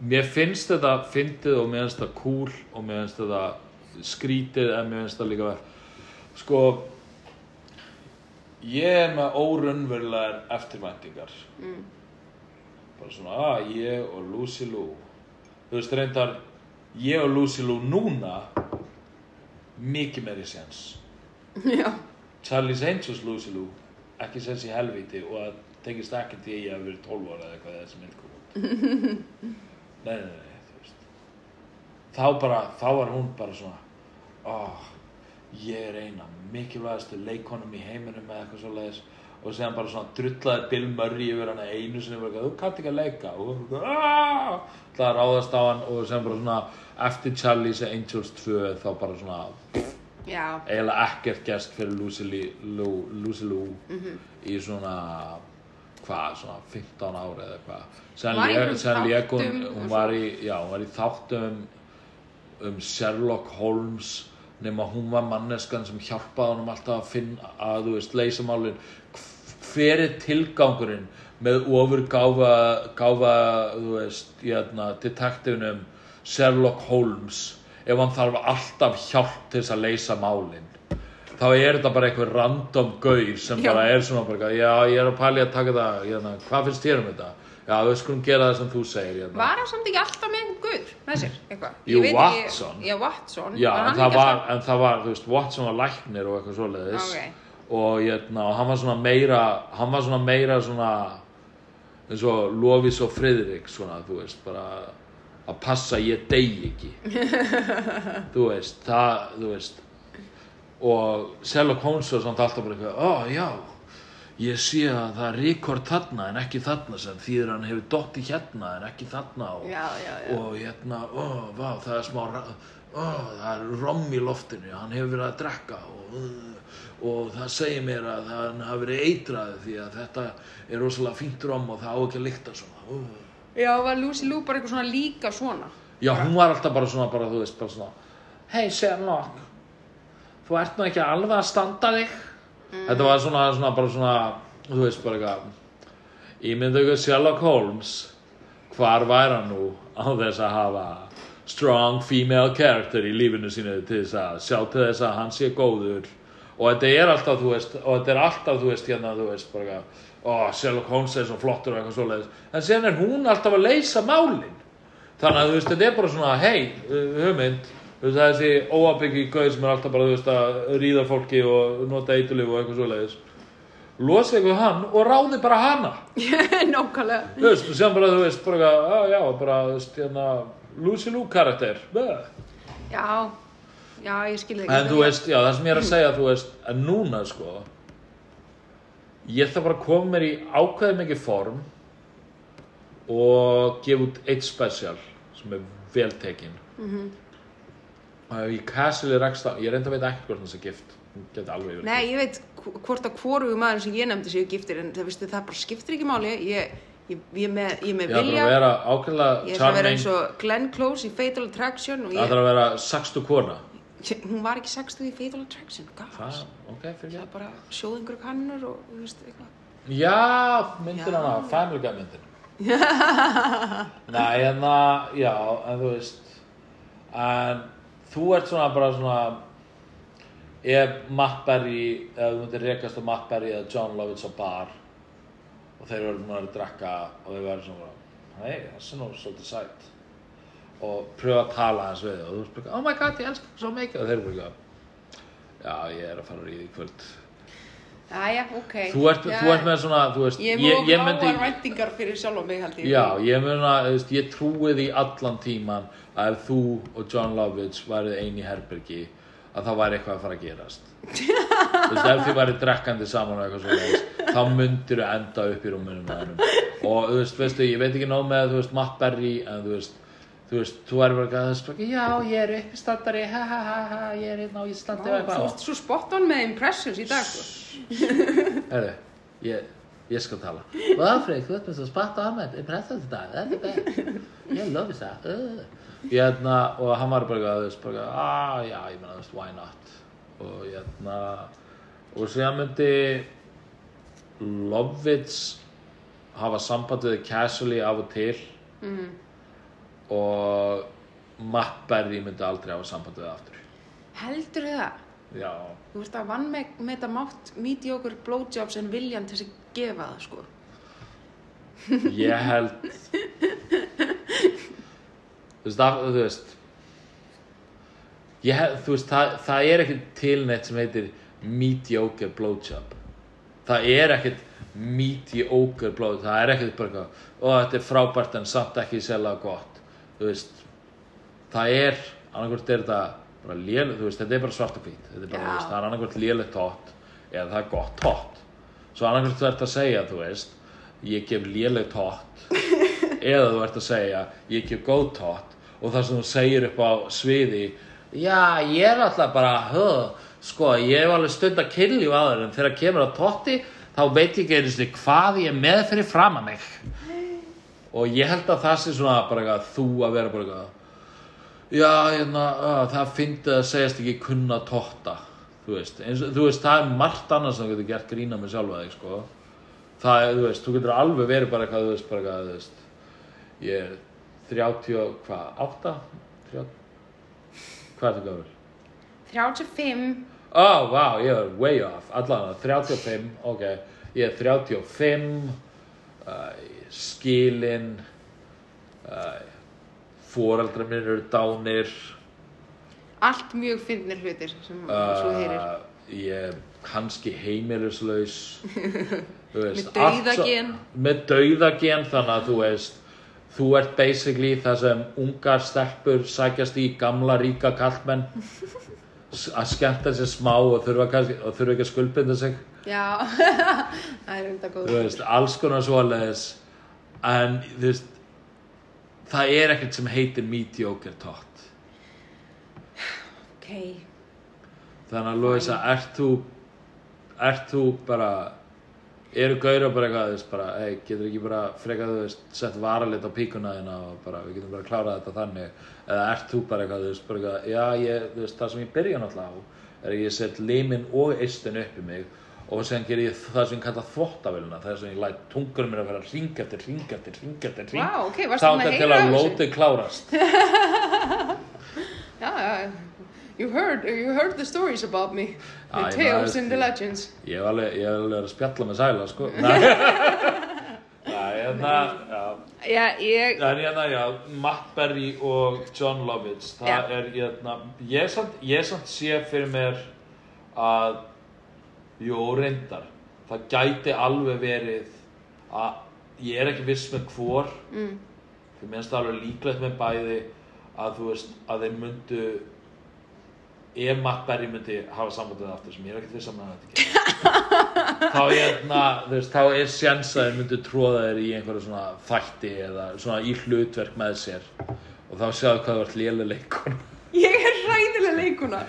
Mér finnst þetta fyndið og mér finnst þetta cool og mér finnst þetta skrítið en mér finnst þetta líka sko ég er með órunverulegar eftirvæntingar. Mm. bara svona, að ég og Lucy Lou. Þú veist reyndar ég og Lucy Lou núna mikið meiri séns. Já, Charlie's Angels Lucy Lou ekki sens í helviti og það tengist til ég hef verið 12 ára eða eitthvað þegar þessi mynd kom nei, nei, nei, þú veist. Þá bara, þá var hún bara svona oh, ég er eina mikilvægastu leikonum í heiminum eða eitthvað svo leiðis og séðan bara svona drullaði Bill Murray yfir hana einu sinni og bara, þú kannt ekki að leika. Og hún bara, aaaah það að ráðast á hann og séðan bara svona eftir Charlie's Angels 2 þá bara svona eiginlega ekkert gest fyrir Lucy Lou, Lucy Lou í svona hvað, svona 15 ári eða einhverjum sen lék hún, hún var í já, hún var í þáttum um Sherlock Holmes nema hún var manneskan sem hjálpaði honum alltaf að finna að þú veist, leysa málin. Hver er tilgangurinn með ofur gáfa, gáfa þú veist, hérna, detektifinum Sherlock Holmes ef hann þarf alltaf hjálp til þess að leysa málin þá er þetta bara einhver random gaur sem Já. bara er svona bara, já, ég er að pæli að taka það hérna, hvað finnst þér um þetta? Já, við skulum gera það sem þú segir hérna. Var hann samt ekki alltaf með einhvern guð með sér, eitthvað? Jú, Ég Watson. Já, Watson. Já, en það, var, en það var, veist, Watson var læknir og eitthvað svoleiðis Ok. og, hérna, hann var svona meira hann var svona meira svona eins og Lofís og Friðrik svona, þú veist, bara að passa að ég dey ekki þú veist, það, þú veist og Sherlock Holmes var samt alltaf bara eitthvað, ó, já ég sé að það er rekord þarna en ekki þarna sem þýður hann hefur dotti hérna en ekki þarna og, Já, já, já. og hérna, ó, vá, það er smá ó, það er rom í loftinu hann hefur verið að drekka og, og það segir mér að hann hafi verið eitraði því að þetta er rosalega fínt rom og það á ekki að lykta svona ó. Já, var Lucy Lou bara eitthvað svona líka svona? já, hún var alltaf bara svona, bara, þú veist, bara svona hei Sherlock þú ert nú ekki alveg að standa þig. Þetta var svona, svona, bara svona þú veist, bara eitthvað ímyndu ykkur Sherlock Holmes. Hvar væri hann nú á þess að hafa strong female character í lífinu sínu til þess að sjá til þess að hann sé góður? Og þetta er alltaf, þú veist, og þetta er alltaf, þú veist, hérna, þú veist, bara eitthvað, ó, Sherlock Holmes er svo flottur og eitthvað svoleiðis, en síðan er hún alltaf að leysa málin. Þannig að þú veist, þetta er bara svona hei, hugmynd. Þú veist, þessi óabyggi gauð sem er alltaf bara þú veist, að ríða fólki og nota eitulif og eitthvað svoleiðis. Losa eitthvað hann og ráði bara hana. Nákvæmlega. þú veist, og sem bara, þú veist, bara, á, já, bara, þú veist, hérna Lucy Lou karakter. Já, já, ég skil það en þú veist, já, það sem ég er að segja, þú veist en núna, sko ég þarf bara að koma mér í ákveðið mikið form og gefa út eitt special sem er vel tekin Mhm. og ef ég rekst á ég reynda að veit ekki hvort það sé gift. Nei, ég veit hv- hvort að hvorugu maður sem ég nefndi séu giftir en það, veistu, það bara skiptir ekki máli. Ég, ég, ég, er með, ég er með ætla vilja. ég ætla að vera eins og Glenn Close í Fatal Attraction það ætla að vera sextu kona hún var ekki 60 í Fatal Attraction það, gas, ok, fyrir það er bara sjóð einhverju kannur og þú veist eitthvað. Já, myndin Já. hana, Family Guy myndin. Nei, en það, já, en þú veist En þú ert svona bara svona Ef Matt Berry, ef þú myndir rekast á Matt Berry eða John Lovitz á bar og þeir eru að drekka og þeir verður svona hei, það er nú svolítið sætt og pröfa að tala hans við og þú veist bara, oh my god, ég elska það svo mikið. Og þeir eru bara já, ég er að fara að ríða í kvöld. Jæja, ok. Þú ert, Já, þú ert með svona, þú veist Ég háar myndi, væntingar fyrir sjálf og mig held ég. Já, ég myndi þú veist, ég trúi því allan tíman að ef þú og John Lovitz værið einn í herbergi að það væri eitthvað að fara að gerast. Þú veist, ef þið væri drekkandi saman og eitthvað svona þá myndir þú enda upp í rúmunum og þú veist, veistu, ég veit ekki nóg með þú veist, Matt Berry en þú veist, þú veist, þú væri bara að það er já, ég er uppistandari, ha ha ha ha ég er hérna á Íslandi og Vá, Þú eitthvað ert svo spot on með impressions í dag sko. Herru, ég, ég skal tala Hvað Freyr, þú ert með svo spatt á hann Impressað þetta, það er þetta Ég lofi það uh. Ég hérna, og hann var bara að þú veist, ah, já, ég meina, þú veist, why not og ég hérna og síðan myndi Lovitz hafa samband við casually af og til mm. Og Matt Berry myndi aldrei hafa samband við aftur. Heldur það? Já, Þú veist að vann með, með þetta mátt mediocre blowjobs en viljan til að gefa það sko. ég held þú veist, af, þú veist. Held, þú veist það, það er ekkert tilneitt sem heitir mediocre blowjob. Það er ekkert mediocre blowjob það er ekkert bara ó þetta er frábært en samt ekki sérlega gott þú veist það er, annarkvort er þetta bara léleg, þú veist, þetta er bara svart og hvít þetta er bara, Já. þú veist, það er annarkvort lélegt tótt eða það er gott tótt. Svo annarkvort þú ert að segja, þú veist ég gef léleg tótt eða þú ert að segja ég gef góð tótt og það sem þú segir upp á sviði já, ég er alltaf bara huh, sko, ég hef alveg stund að kynlíf á þér en þegar kemur á tótti þá veit ég ekki einu sinni hvað ég er með fyrir fram að mig og ég held að það sé svona bara eitthvað, þú að vera bara eitthvað já, hérna, uh, það fyndi að segjast ekki kunna tótta þú veist, eins, þú veist, það er margt annars sem þú getur gert grína með sjálfa þig, sko. Það er, þú veist, þú getur alveg verið bara eitthvað, þú veist, bara eitthvað, þú veist ég er 30, og hvað, 8? 30, hvað er þetta gáður? 35 Oh, wow, ég er way off, allan 35, ok, ég er 35, uh, skilin, uh, foreldrar minn eru dánir, allt mjög fyndnir hlutir sem svo heyrir. uh, ég er kannski heimilislaus, veist, Með svo- dauðagen. Með dauðagen, þannig að þú veist, þú ert basically það sem ungar stelpur sækjast í gamla ríka kallmenn að skemmta sér smá og þurfa, kannski, og þurfa ekki að skuldbinda sig. Já, það er enda góð. Þú veist, alls konar svoleiðis en þú veist það er ekkert sem heitir mediocre tot ok, þannig að Lóisa, ert þú ert þú bara eru gauðra bara eitthvað þú veist, bara, hey, getur ekki bara frekað þú veist, sett varalit á píkuna þína og bara, við getum bara klárað þetta þannig. Eða ert þú bara eitthvað, þú veist, bara eitthvað já, ég, þú veist, það sem ég byrja náttúrulega á er að ég set limin og eistin upp í mig og sen ger ég það sem ég kalla þvottavélina, það er sem ég læt tungurum mér að vera ring eftir, ring eftir, ring eftir, ring Vá, ok, varstu búin að þangað til að lótið klárast. Já, já you heard, you heard the stories about me. The ég tales and the legends. Ég hef alveg, alveg verið að spjalla með sæla, sko. Hérna, Það er hérna, Matt Berry og John Lovitz. Það Já. er hérna, ég ég samt sé fyrir mér að, jú, reyndar, það gæti alveg verið að ég er ekki viss með hvor, mm, því minnst það alveg líklegt með bæði að þú veist, að þeir myndu ef Matt Berry myndi hafa sambandið aftur sem ég er ekkert viss að með þetta ekki þá, hérna, þú veist, þá er sjans að þeir myndu tróða þeir í einhverju svona þætti eða svona í hlutverk með sér. Og þá sjáðu hvað þú ert lélega leikon ég hræðileg leikuna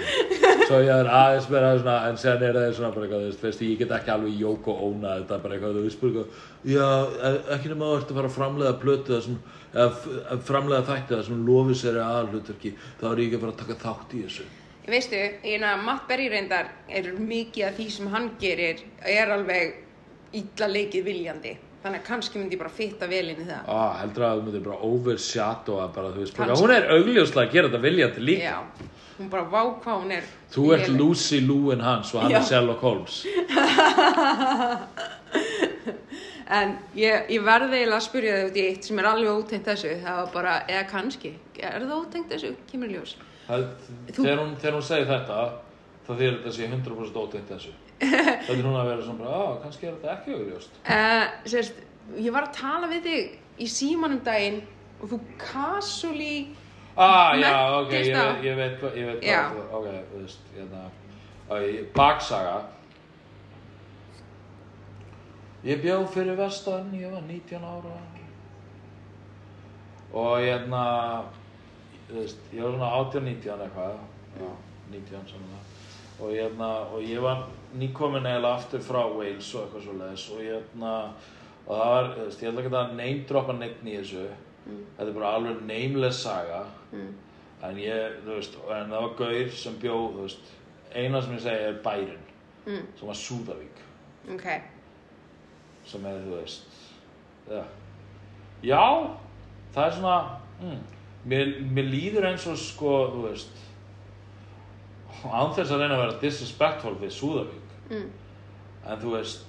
svo ég er aðeins meira svona en séðan er það svona bara eitthvað, þú veist, ég get ekki alveg jók og óna þetta bara eitthvað, þú veist, bara eitthvað já, e- ekki nema þú ert að fara að framlega plötu það sem, að framlega þætti það sem lofið sér að aðhlutverki þá er ég ekki að fara að taka þátt í þessu. Veistu, eina Matt Berry reyndar er mikið af því sem hann gerir er alveg illa leikið viljandi. Þannig að kannski myndi ég bara fitta vel inn í það. Ah, heldur að þú myndir bara overshadow að bara, þú veist, bara, hún er augljóslega að gera þetta viljandi líka. Já, hún bara vá hvað hún er Þú ert léleg. Lucy Lúin hans og hann Já. er Sherlock Holmes. en ég, ég verði eiginlega að spyrja þig út í eitt sem er alveg ótengt þessu það var bara, eða kannski er það ótengt þessu, kemur í ljós Það, Þú- þegar, hún, þegar hún segir þetta, þá þýr þetta sé 100% ótengt þessu. Það er hún að vera svona bara, á, kannski er þetta ekki augljóst. uh, sérst, ég var að tala við þig í símanum daginn og þú casually Ah, já, ok, ég veit, ég veit, ég veit Já. hvað, ok, þú veist, hérna, baksaga. Ég bjó fyrir vestan, ég var 19 ára. Og hérna, þú veist, ég var svona 18-19 eitthvað, já, 19 svona. Og hérna, og ég var nýkomin eiginlega aftur frá Wales og eitthvað svo leiðis og hérna, og það var, þú veist, ég ætla ekki að neymdroppa neitt í þessu. Þetta er bara alveg nameless saga. mm, En ég, þú veist, en það var gaur sem bjó, þú veist, eina sem ég segi er bærin, mm, sem var Súðavík, ok. Sem er, þú veist, já. Já, það er svona, mm, mér, mér líður eins og, sko, þú veist, án þess að reyna að vera disrespectful við Súðavík, mm, en þú veist,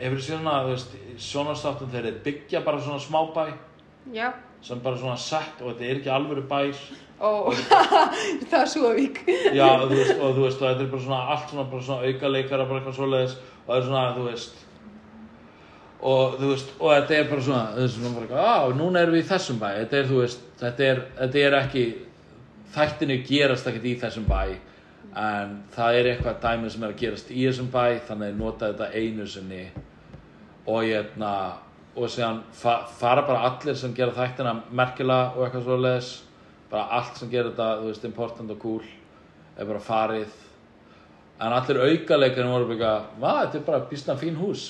hefur þið svona, þú veist, sjónastáttum þeir byggja bara svona smábæ, já, sem bara svona sett og þetta er ekki alvöru bær, og það er Súavík Já, þú veist, og þú veist, og þetta er bara svona allt svona, bara svona auka leikara, bara eitthvað svoleiðis og það er svona, þú veist og þú veist, og þetta er bara svona þú veist, svona bara, á, núna erum við í þessum bæ. Þetta er, þú veist, þetta er, þetta er ekki þættinu gerast ekkert í þessum bæ en það er eitthvað dæmi sem er að gerast í þessum bæ þannig að nota þetta einu sinni. Og hérna og séðan fa fara bara allir sem gera þættina merkilega og eitthvað svoleiðis. Bara allt sem gera þetta, þú veist, important og cool er bara farið. En allir aukaleikari voru bara maður, þetta er bara býstna fín hús.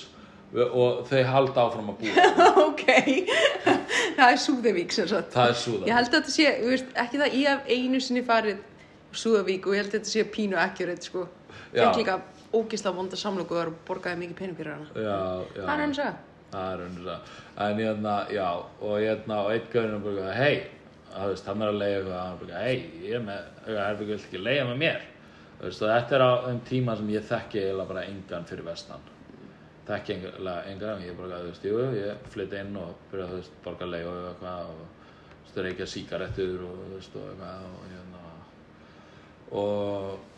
Og þau halda áfram að búa. Ok, það er Súðavík sem sagt. Það er súða ég held að þetta sé, veist, ekki það ég hef einu sinni farið Súðavík og ég held að þetta sé pínu accurate sko. Fekk líka ógisla vonda samloku og borgaði mikið pening fyrir hana. já, já. Það er eins og það. Það er og það. En hérna, já, og hérna, og einn gauðin er bara, hei, það veist, hann er að leiða eitthvað, hann er bara, hei, ég er með, auðvitað herbygg, vilt ekki leiða með mér? Þú veist, og þetta er á þeim tíma sem ég þekki eiginlega bara engan fyrir vestan. Þekki eiginlega engan, ég er bara, þú veist, jú, ég flytt inn og byrja, þú veist, borga leiða og eitthvað og, þú veist, reykja sígarettur og, þú veist, og eitthvað og hérna, og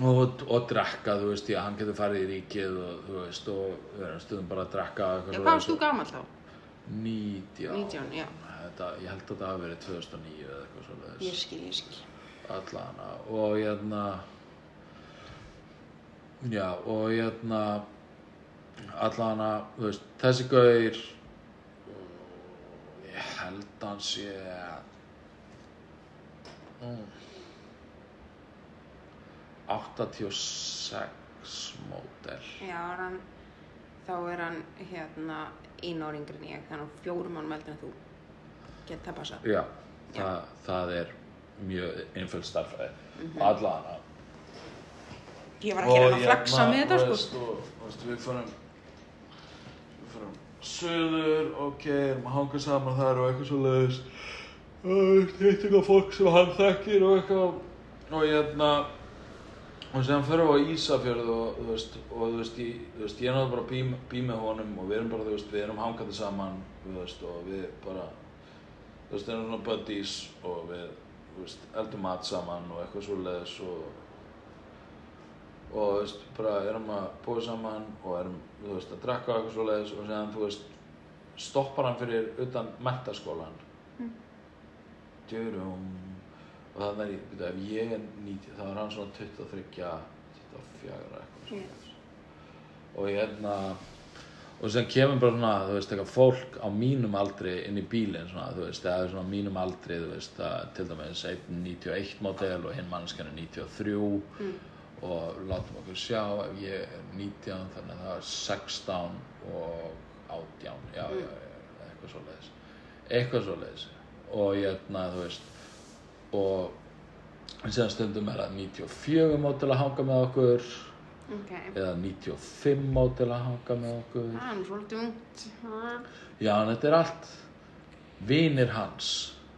og, og drekka, þú veist, já, hann getur farið í ríkið og, þú veist, og við erum stundum bara að eitthvað Já, hvað varst þú gamall þá? og- 19 19, já. Þetta, ég held að það hafi verið 2009 eða eitthvað svoleiðis Ég skil, ég skil. allana og hérna já og hérna allana, þú veist, þessi gaur ég held hann sé mm, 86 mótel Já, er hann, þá er hann hérna einu ári yngri en ég, þannig fjórum mánum eldur en þú. Get það passa. já, það, það er mjög einföld starfræði mm -hmm. allana Ég var ekki að reyna að flexa með þetta, sko. og, veist, við fórum við fórum söður ok, erum að hanga saman þar og eitthvað svo leiðis hitt eitthvað fólk sem hann þekkir og eitthvað og hérna og sem fyrir við á Ísafjörð og þú veist, og þú veist, ég, þú veist, ég er náttúrulega bara bí, bí með honum og við erum bara, þú veist, við erum hangandi saman, þú veist, og við bara, þú veist, erum svona buddies og við, þú veist, eldum mat saman og eitthvað svo leiðis og og þú veist, bara erum að búa saman og erum, þú veist, að drekka og eitthvað svo leiðis og séðan, þú veist, stoppar hann fyrir utan mentaskólan mm. djörum og er ég, veit ef ég er 90 þá er hann svona 23 24 eitthvað svo Yes. og hérna og sem kemur bara svona, þú veist, eitthvað fólk á mínum aldri inn í bílinn svona, þú veist, eða svona mínum aldri, þú veist, að til dæmis einn 91 model og hinn mannskjan er 93 Mm. og látum okkur sjá ef ég er 19 þannig að það er 16 og 18 já, Mm. já, já, eitthvað svo leiðis eitthvað svo leiðis og hérna, þú veist og síðan stundum er það 94 mótil að hanga með okkur Ok. eða 95 mótil að hanga með okkur Það er svolítið ungt. já, en þetta er allt vinir hans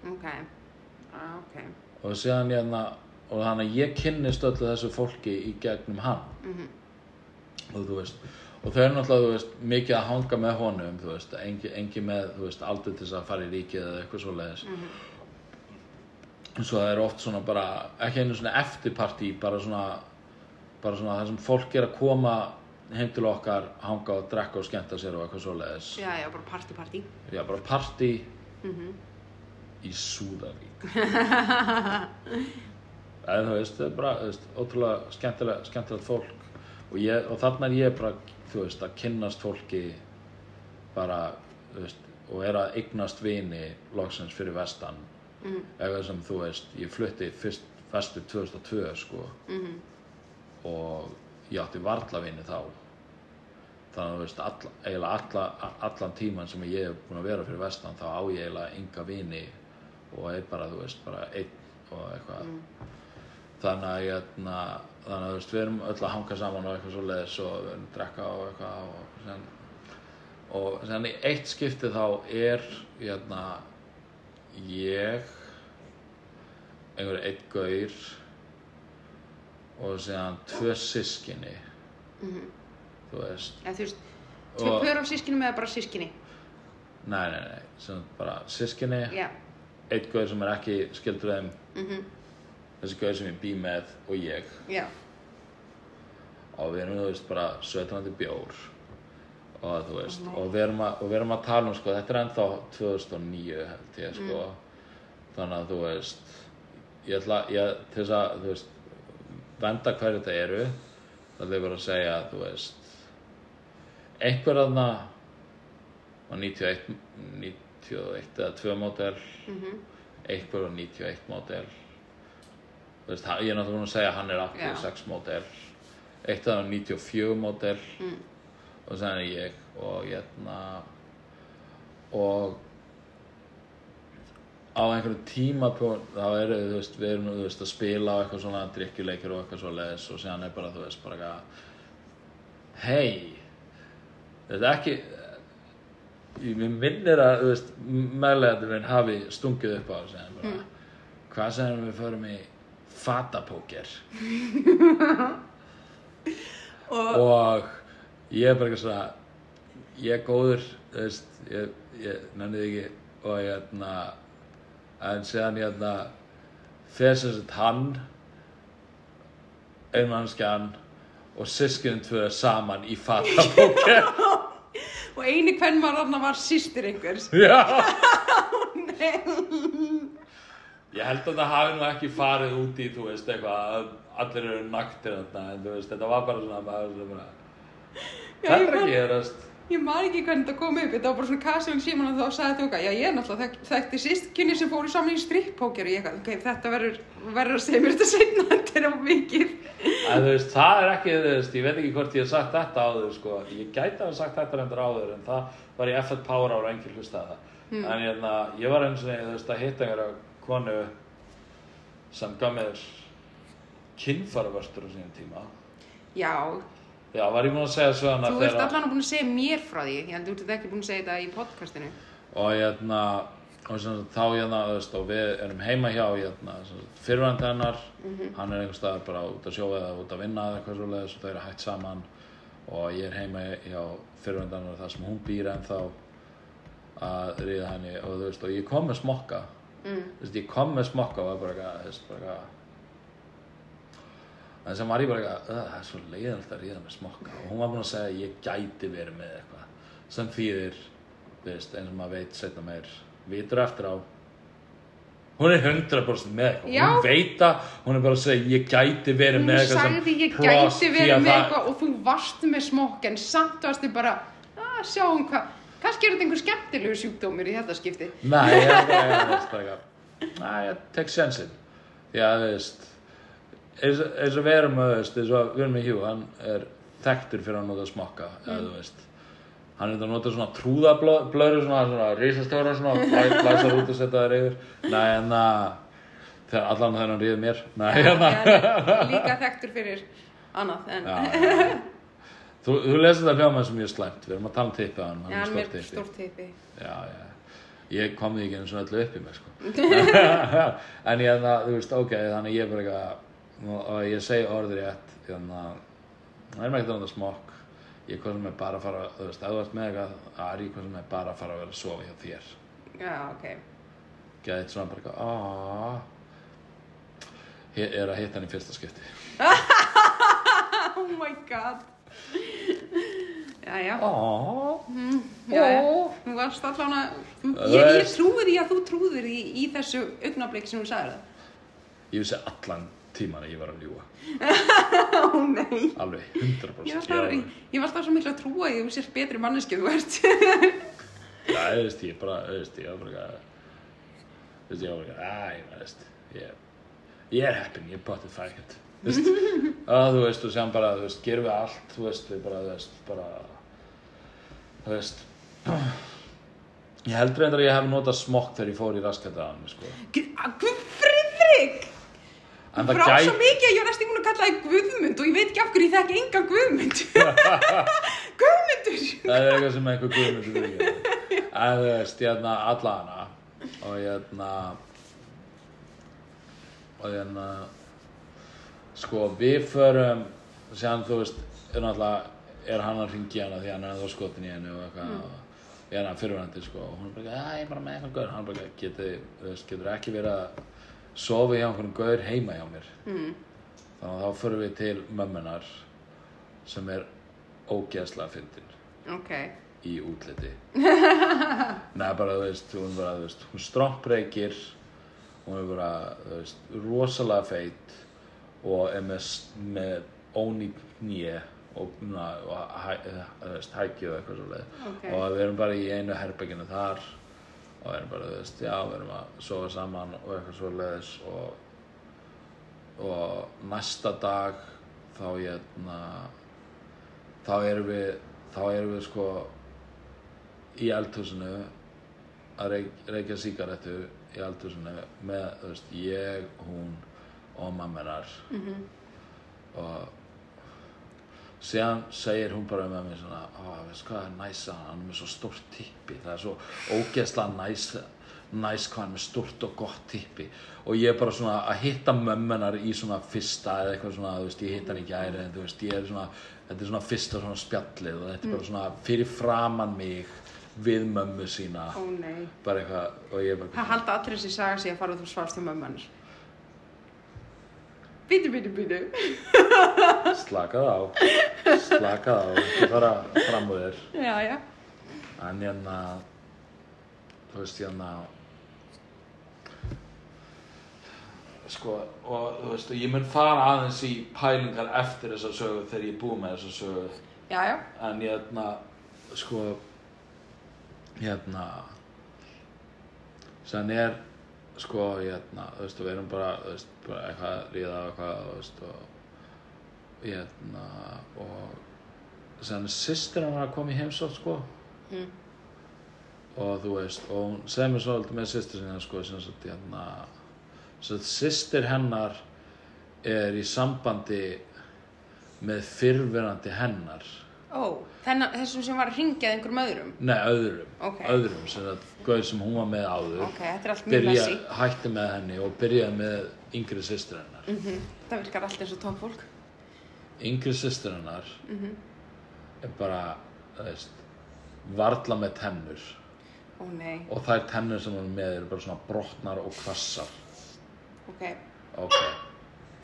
Ok. Ah, Ok. og síðan hérna og þannig að ég kynnist öllu þessu fólki í gegnum hann Mhm. og þú veist og þau eru náttúrulega, þú veist, mikið að hanga með honum þú veist, engi, engi með, þú veist, aldur til þess að fara í ríkið eða eitthvað svo leiðis Mhm. svo það er oft svona bara ekki einu svona eftirpartí bara svona, bara svona það sem fólk er að koma heim til okkar hanga og drekka og skemmta sér og eitthvað svo leiðis Já, já, bara party party. já, bara partí Mhm. í Súðavík en þú veist, það er bara veist, ótrúlega skemmtilegt, skemmtilegt fólk og, ég, og þarna er ég bara þú veist, að kynnast fólki bara, veist og er að eignast vini loksins fyrir vestan Mhm. eitthvað sem þú veist, ég flutti fyrst vestur 2002 sko Mhm. og ég átti varla vini þá þannig að þú veist, alla, eiginlega alla, allan tíman sem ég hef búin að vera fyrir vestan þá á ég eiginlega enga vini og er bara, þú veist, bara einn og eitthvað þannig að hérna, þannig að þú veist, við erum öll að hanga saman og eitthvað svo leiðis og við erum að drekka og eitthvað og sen, og sen í eitt skipti þá er hérna ég einhver einn gaur og síðan tvö sískinni Mhm. þú veist Eða þú veist, tvö Og- pör af sískinum eða bara sískinni? nei, nei, nei, sem bara sískinni Já. einn gaur sem er ekki skildur þeim Mhm. þessi gaur sem ég bý með og ég Já. og við erum, þú veist, bara sötrandi bjór og þú veist, og við erum að, við erum að tala um, sko, þetta er ennþá 2009 held ég, sko. Þannig að þú veist ég ætla, ég, til þess að, þú veist venda hverju þetta eru það er bara að segja, þú veist einhver aðna var 91 91 eða 2 mótel Mhm. einhver var 91 mótel þú veist, ég er náttúrulega að segja hann er 86 mótel eitt það var 94 mótel Mm. Og þannig er ég og hérna og á einhverjum tímapjón þá eru þú veist, við erum þú veist, að spila á eitthvað svona drikkjuleikir og eitthvað svo leðis og síðan er bara þú veist bara eitthvað hei þetta er ekki ég minnir að þú veist meðlegaður minn hafi stungið upp á segja bara hvað sem við förum í fatapóker Og, og ég er bara eitthvað svona ég er góður veist, ég, ég nefnið ekki. Og ég hérna en séðan ég hérna fer sem sagt hann einmannskjan og sískinn tvö saman í fatapóker og eini hvern var hann var sýstir einhvers. já. Ég held að það hafi nú ekki farið út í þú veist eitthvað að allir eru naktir þarna en þú veist þetta var bara svona bara Já, ég er man- gerast Ég man ekki hvernig þetta kom upp, þetta var bara svona casual síman og þá sagði þjóka, já ég er náttúrulega þekkt, þekkti sýstkynni sem fóru saman í strippóker og ég eitthvað, ok, þetta verður, verður að segja mér þetta seinna, þetta er á mikið. Þú veist, það er ekki, þú veist, ég veit ekki hvort ég hef sagt þetta áður, sko. Ég gæti að hafa sagt þetta reyndar áður, en það var í FL Power ára engin hlustaði það. En ég, ég var eins og þú veist, að hitta einhverja konu sem gaf mér kynfæravörstur á sínum tíma. Já, Já, var ég búinn að segja svo hana þú ert allan að búin að segja mér frá því, ég held að þú ert ekki búin að segja þetta í podcastinu. Og hérna, og sem þá hérna, þú veist, og við erum heima hjá, hérna, fyrirvænd hennar, hann er einhvers staðar bara út að sjóða eða út að vinna eða eitthvað svo leiðis og þau eru hægt saman. Og ég er heima hjá fyrirvænd hennar þar sem hún býr ennþá að ríða henni. Og þú veist, og ég kom með smokka, Mm. þú veist, ég kom með smokka og þú veist, bara eitthvað, en sem var ég bara eitthvað, "Ugh, það er svo leiðilegt að ríða með smokka. Og hún var búin að segja að ég gæti verið með eitthvað sem þýðir, þú veist, eins og maður veit setna meir, vitur eftir á. Hún er 100% með eitthvað, Já. hún veit að hún er bara að segja ég gæti verið Hún með eitthvað sagði ég gæti verið með eitthvað. Og þú varst með smokk en samt varstu bara, að sjáum hvað, kannski er þetta einhver skemmtilegu sjúkdómur í þetta skipti. Nei, ég er bara, ég veist, bara eitthvað Nei, ég tek sensin Því að, þú veist eins og- eins og við erum, þú veist, eins og með Hugh hann er þekktur fyrir að nota smokka eða þú veist hann er þetta að nota svona trúðablöru svona, svona risastóra svona, blæ- blæsar út og setja þær yfir Nei, en að þegar allan þegar hann ríður mér Nei, hérna En líka þekktur fyrir annað en Já, já. Þú, þú lesið það hljóma sem mjög slæmt, við erum að tala um tippi á hann, Já, hann hann er er stórt stórt tippi. Já, já. Ég kom því ekki eins og öllu upp í mig, sko. en ég, þannig að, þú veist, ok, þannig að ég er bara eitthvað, og ég segi orðið rétt, þannig að, það er með ekkert annað smokk. Ég hvað sem er bara að fara, þú veist, ert með eitthvað, að er ég hvað sem er bara að fara að vera að sofa hjá þér. Já, ok. Gæði eitt svona bara eitthvað, aaaah, ég er að hitta hann í fyrsta skipti. Oh my god. Já, já. Aaaah. Já, já. Þú varst þú- Það ég, ég trúi því að þú trúðir í, í þessu augnablik sem þú sagði það. Ég vissi allan tíman að ég var að ljúga. Ó nei. Alveg, 100%. Ég var Ég alltaf, alveg- ég var alltaf svo miklu að trúa að þú sér betri manneski þú ert. Já, veist, ég bara, veist, ég var bara þú veist, ég var bara æ, þú veist, ég, ég er heppin, ég báttið það ekkert, þú veist, að þú veist, og sem bara, þú veist, gerum við allt, þú veist, við bara, þú veist, bara, þú veist, ég held reyndar að ég hef notað smokk þegar ég fór í raskataðan, sko, Guð Friðrik! Þú það brá svo mikið að ég var næstum búin að kalla þig Guðmund og ég veit ekki af hverju ég þekki enga Guðmund. Guðmundur! það er eitthvað sem einhver guðmyndur fyrir ekki, en þú veist, ég hérna, alla hana, og ég hérna, og ég hérna, sko við förum séðan þú veist er náttúrulega er hann að ringja hana því hann er þá skotin í henni og eitthvað og ég er hann fyrirvændi sko og hún er bara að ég er bara með einhvern gaur hann er bara getur, þú veist, getur ekki verið að sofa hjá einhvern gaur heima hjá mér Mm. þannig að þá förum við til mömmunar sem er ógeðslega fyndin Ok. í útliti Nei, bara, þú veist, hún bara, þú veist, hún strómpreykir hún er bara, veist, rosalega feit og er með, með ónýtt nýje og, og hæ, þú veist, hækju og eitthvað svo leið Ok. og við erum bara í einu herbygginu þar og við erum bara, þú veist, já, við erum að sofa saman og eitthvað svo leiðis og, og næsta dag þá, hérna, þá erum við, þá erum við sko í eldhúsinu að reykja sígarettu í eldhúsinu með, þú veist, ég, hún og mammenar -hmm. og síðan segir hún bara með mér svona ó, veist hvað er næs að hann, er með svo stórt tippi það er svo ógeðslega næs næs hvað hann er með stórt og gott tippi og ég er bara svona að hitta mömmunar í svona fyrsta eða eitthvað svona, þú veist, ég hitta hann í gæri en þú veist, ég er svona, þetta er svona fyrsta svona spjallið og þetta er bara svona fyrir framan mig við mömmu sína Ó nei. bara eitthvað og ég er bara Það halda allir þessi saga sig að fara þú svafst um mömmu hans. Bítu, bítu, bítu. slakað á slakað á, ekki fara fram úr þér Já, já. en hérna þú veist hérna sko og þú veist ég mun fara aðeins í pælingar eftir þessa sögu þegar ég er búið með þessa sögu Já, já. en hérna sko hérna sem er sko hérna þú veist við erum bara veist bara eitthvað að ríða á eitthvað þú veist og hérna og sem sýstir hann var að koma í heimsótt sko Mm. og þú veist og hún segir mér svolítið með sýstir sinna sko sem sagt hérna sem sagt sýstir hennar er í sambandi með fyrrverandi hennar Ó, þennan, þessum sem var að ringja einhverjum öðrum. Nei, öðrum, Ok. öðrum sem að gauð sem hún var með áður Ok, þetta er allt mjög byrja, messi. hætti með henni og byrjaði með yngri systur hennar Mm Það virkar allt eins og tónfólk. yngri systur hennar Mhm. er bara, veist varla með tennur nei, og þær tennur sem hún er með eru bara svona brotnar og kvassar ok. ok,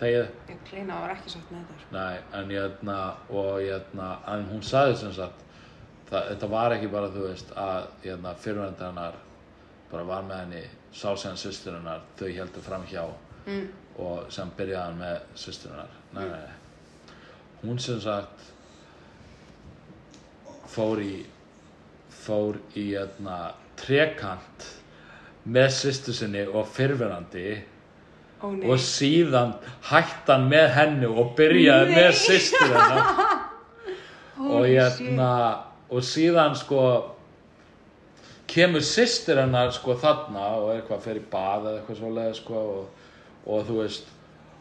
þegið Ég kleina að var ekki sátt með þetta. Nei, en hérna, og hérna, en hún sagði sem sagt, það, þetta var ekki bara, þú veist, að hérna, fyrirvændi hennar bara var með henni, sá sem sýstur hennar, þau heldur fram hjá Mm. og sem byrjaði hann með sýstur hennar. Nei, nei, nei. Hún sem sagt fór í, fór í, hérna, trekant með sýstur sinni og fyrirvændi Ó og síðan hætti hann með henni og byrjaði Nei. með sýstur hennar og hérna og síðan sko kemur sýstur hennar sko þarna og eitthvað fer í bað eða eitthvað svoleiði sko og, og þú veist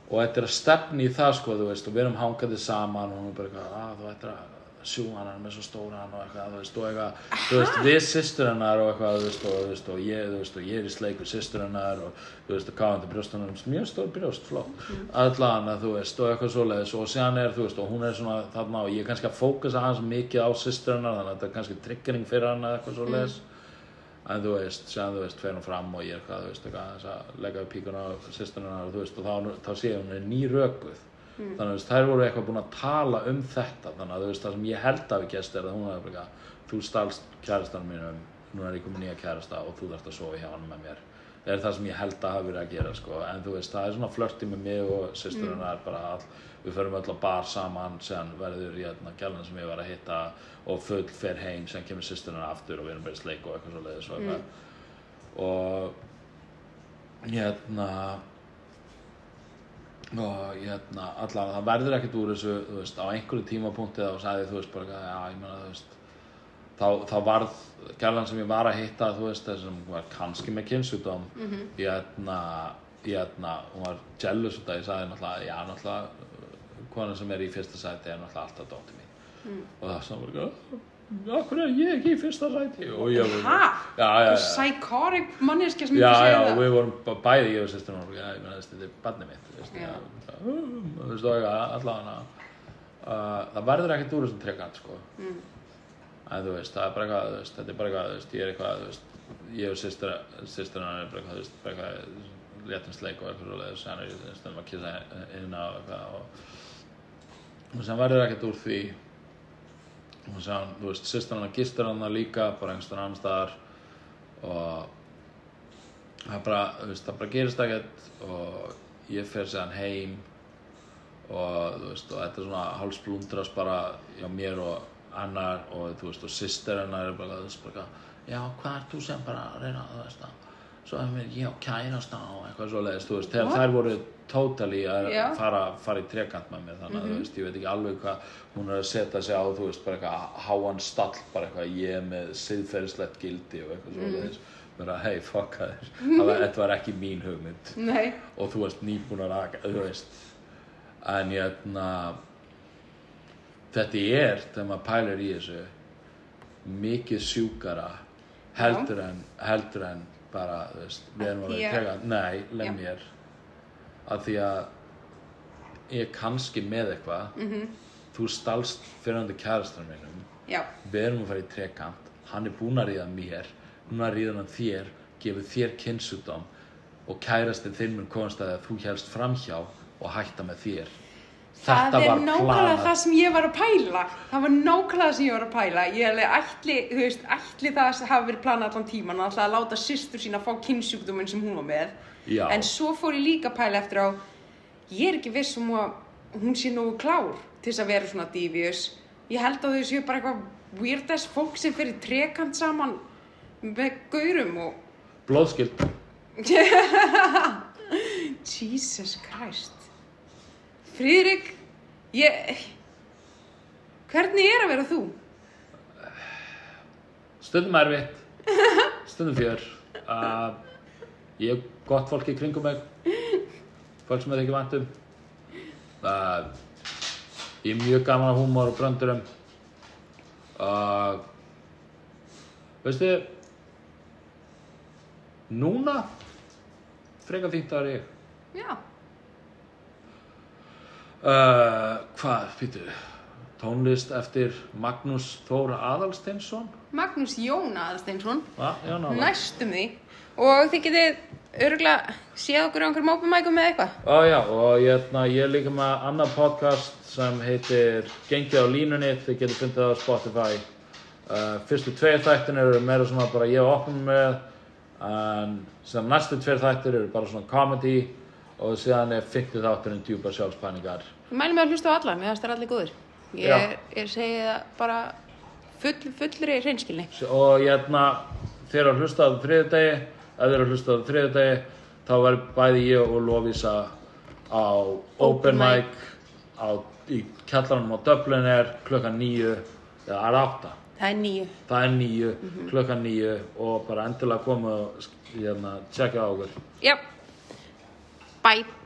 og þetta er að stefni í það sko þú veist og við erum hangandi saman og hún er bara eitthvað að þú ættir að sjúga hann hann er svo stóran og eitthvað þú veist og eitthvað þú veist við sýstur hennar og eitthvað þú veist og, þú veist, og ég þú veist og ég er í sleik við sýstur hennar og þú veist og káðandi brjóst hennar mjög stór brjóst flott allan að þú veist og eitthvað svoleiðis og síðan er þú veist og hún er svona þarna og ég er kannski að fókusa hans mikið á sýstur hennar þannig að þetta er kannski triggering fyrir hann eða eitthvað svoleiðis en þú veist, séðan þú veist, fer hún fram og ég er hvað, þú veist, eitthvað aðeins að leggja upp píkuna á sýsturinn og þú veist, og þá, þá sé hún er nýrökuð þannig að þær voru eitthvað búin að tala um þetta. Þannig að veist, það sem ég held að við gæst er að hún hefði bara, þú stalst kærastan mínum, nú er ég komið nýja kærasta og þú þarft að sofa hjá hann með mér. Það er það sem ég held að hafa verið að gera sko. en þú veist, það er svona flörti með mig og sýsturinn er bara all, við förum öll á bar saman sem verður í hérna gælun sem ég var að hitta og full fer heim sem kemur sýsturinn aftur og við erum bara í sleik og eitthvað svo leiðis og eitthvað. Og hérna og hérna allan það verður ekkert úr þessu veist, á einhverju tímapunkti þá sagði þú veist bara já, ég meina þú veist þá, þá varð gælan sem ég var að hitta þú veist, þessum var kannski með kynnsjúdóm mm -hmm. hérna, hérna, hún var jealous út að ég sagði náttúrulega, já, náttúrulega konan sem er í fyrsta sæti er náttúrulega alltaf dóttir mín mm. og það var svona bara Akkur er ég ekki í fyrsta sæti og ég var? Já, já, Þú já psychotic manneskja sem Já, myndi segja já, það. við vorum bæði ég og sýsturinn og já, ég meina, þetta er barnið mitt, þú veist, Já. já, um, þú veist, og allavega, uh, það verður ekkert úr þessum trekant, sko, Mm. en þú veist, það er bara eitthvað, þú veist, þetta er bara eitthvað, þú veist, ég er eitthvað, þú veist, ég og sýstur, sýsturinn er bara eitthvað, þú veist, bara eitthvað, léttum sleik og eitthvað svo leiðis, sen er ég stundum að kissa inn á eitthvað og, og sem verður ekkert úr því, og sem, þú veist, sýsturinn hann gistur hann líka, bara einhverstað annar staðar og það bara, þú veist, það bara gerist ekkert og ég fer séðan heim og þú veist, og þetta er svona hálsblundrast bara hjá mér og hennar og þú veist, og sýster hennar er bara, þú veist, bara, já, hvað er þú sem bara að reyna, þú veist, að svo er mér, ég á kærasta og eitthvað svo leiðist, þú veist, þegar What? þær voru totally að Já. fara, fara í trekant með mér, þannig að, þú veist, ég veit ekki alveg hvað hún er að setja sig á, þú veist, bara eitthvað háan stall, bara eitthvað, ég er með siðferðislegt gildi og eitthvað svo leiðis, að hei, fuck það er það var, þetta var ekki mín hugmynd. Nei. og þú varst nýbúin að þú veist. En ég þetta er þegar maður pælir í þessu mikið sjúkara heldur en heldur en bara þú veist, við erum að vera að tega nei, leið mér að því að ég er kannski með eitthvað Mhm. -hmm. þú stalst fyrrandi kærastar mínum Já. við erum að fara í trekant hann er búinn að ríða mér núna ríður hann þér, gefur þér kynnsjúdóm og kærastinn þinn mun komast að þú helst framhjá og hætta með þér Það er nákvæmlega það sem ég var að pæla. Það var nákvæmlega það sem ég var að pæla. Ég ætli, þú veist, ætli það hafi verið planað allan tíman að láta systur sína fá kynnsjúkdóminn sem hún var með. Já. En svo fór ég líka að pæla eftir á, ég er ekki viss um að hún sé nógu klár til þess að vera svona devious. Ég held að þau séu bara eitthvað weird ass fólk sem fyrir trekant saman með gaurum og blóðskild Jesus Christ Friðrik ég hvernig er að vera þú? stundum erfitt stundum fjör. Uh, ég hef gott fólk í kringum mig fólk sem er ekki vantum uh, ég er mjög gaman af húmor og bröndurum. Uh, veistu núna frekar fínt að er ég. Já, uh, hvað, býtu tónlist eftir Magnús Þóra Aðalsteinsson? Magnús Jón Aðalsteinsson. Já, næstum því. Og þið getið örgulega séð okkur á einhverjum ópumækum með eitthvað? Ó já, og ég, na, ég er líka með annar podcast sem heitir Gengið á línunni, þið getur fundið það á Spotify. Uh, fyrstu tveir þættin eru meira svona bara ég og opnum með, en sem næstu tveir þættir eru bara svona comedy og síðan er fymtið þátturinn djúpa sjálfspæningar. Ég mæli mig að hlusta á alla, mér finnst það allir góður Ég, Já. er, ég segi það bara full, fullri hreinskilni Og ég na, þeir eru að hlusta á þriðdegi, ef þeir að hlusta á þriðdegi, þá verður bæði ég og Lovisa á Open Open mic. Á, í kjallarunum á Dublin er klukkan nýju, eða er átta. Það er nýju Það er nýju, klukkan nýju og bara endilega koma og hérna, tjekka á okkur. Já, pipe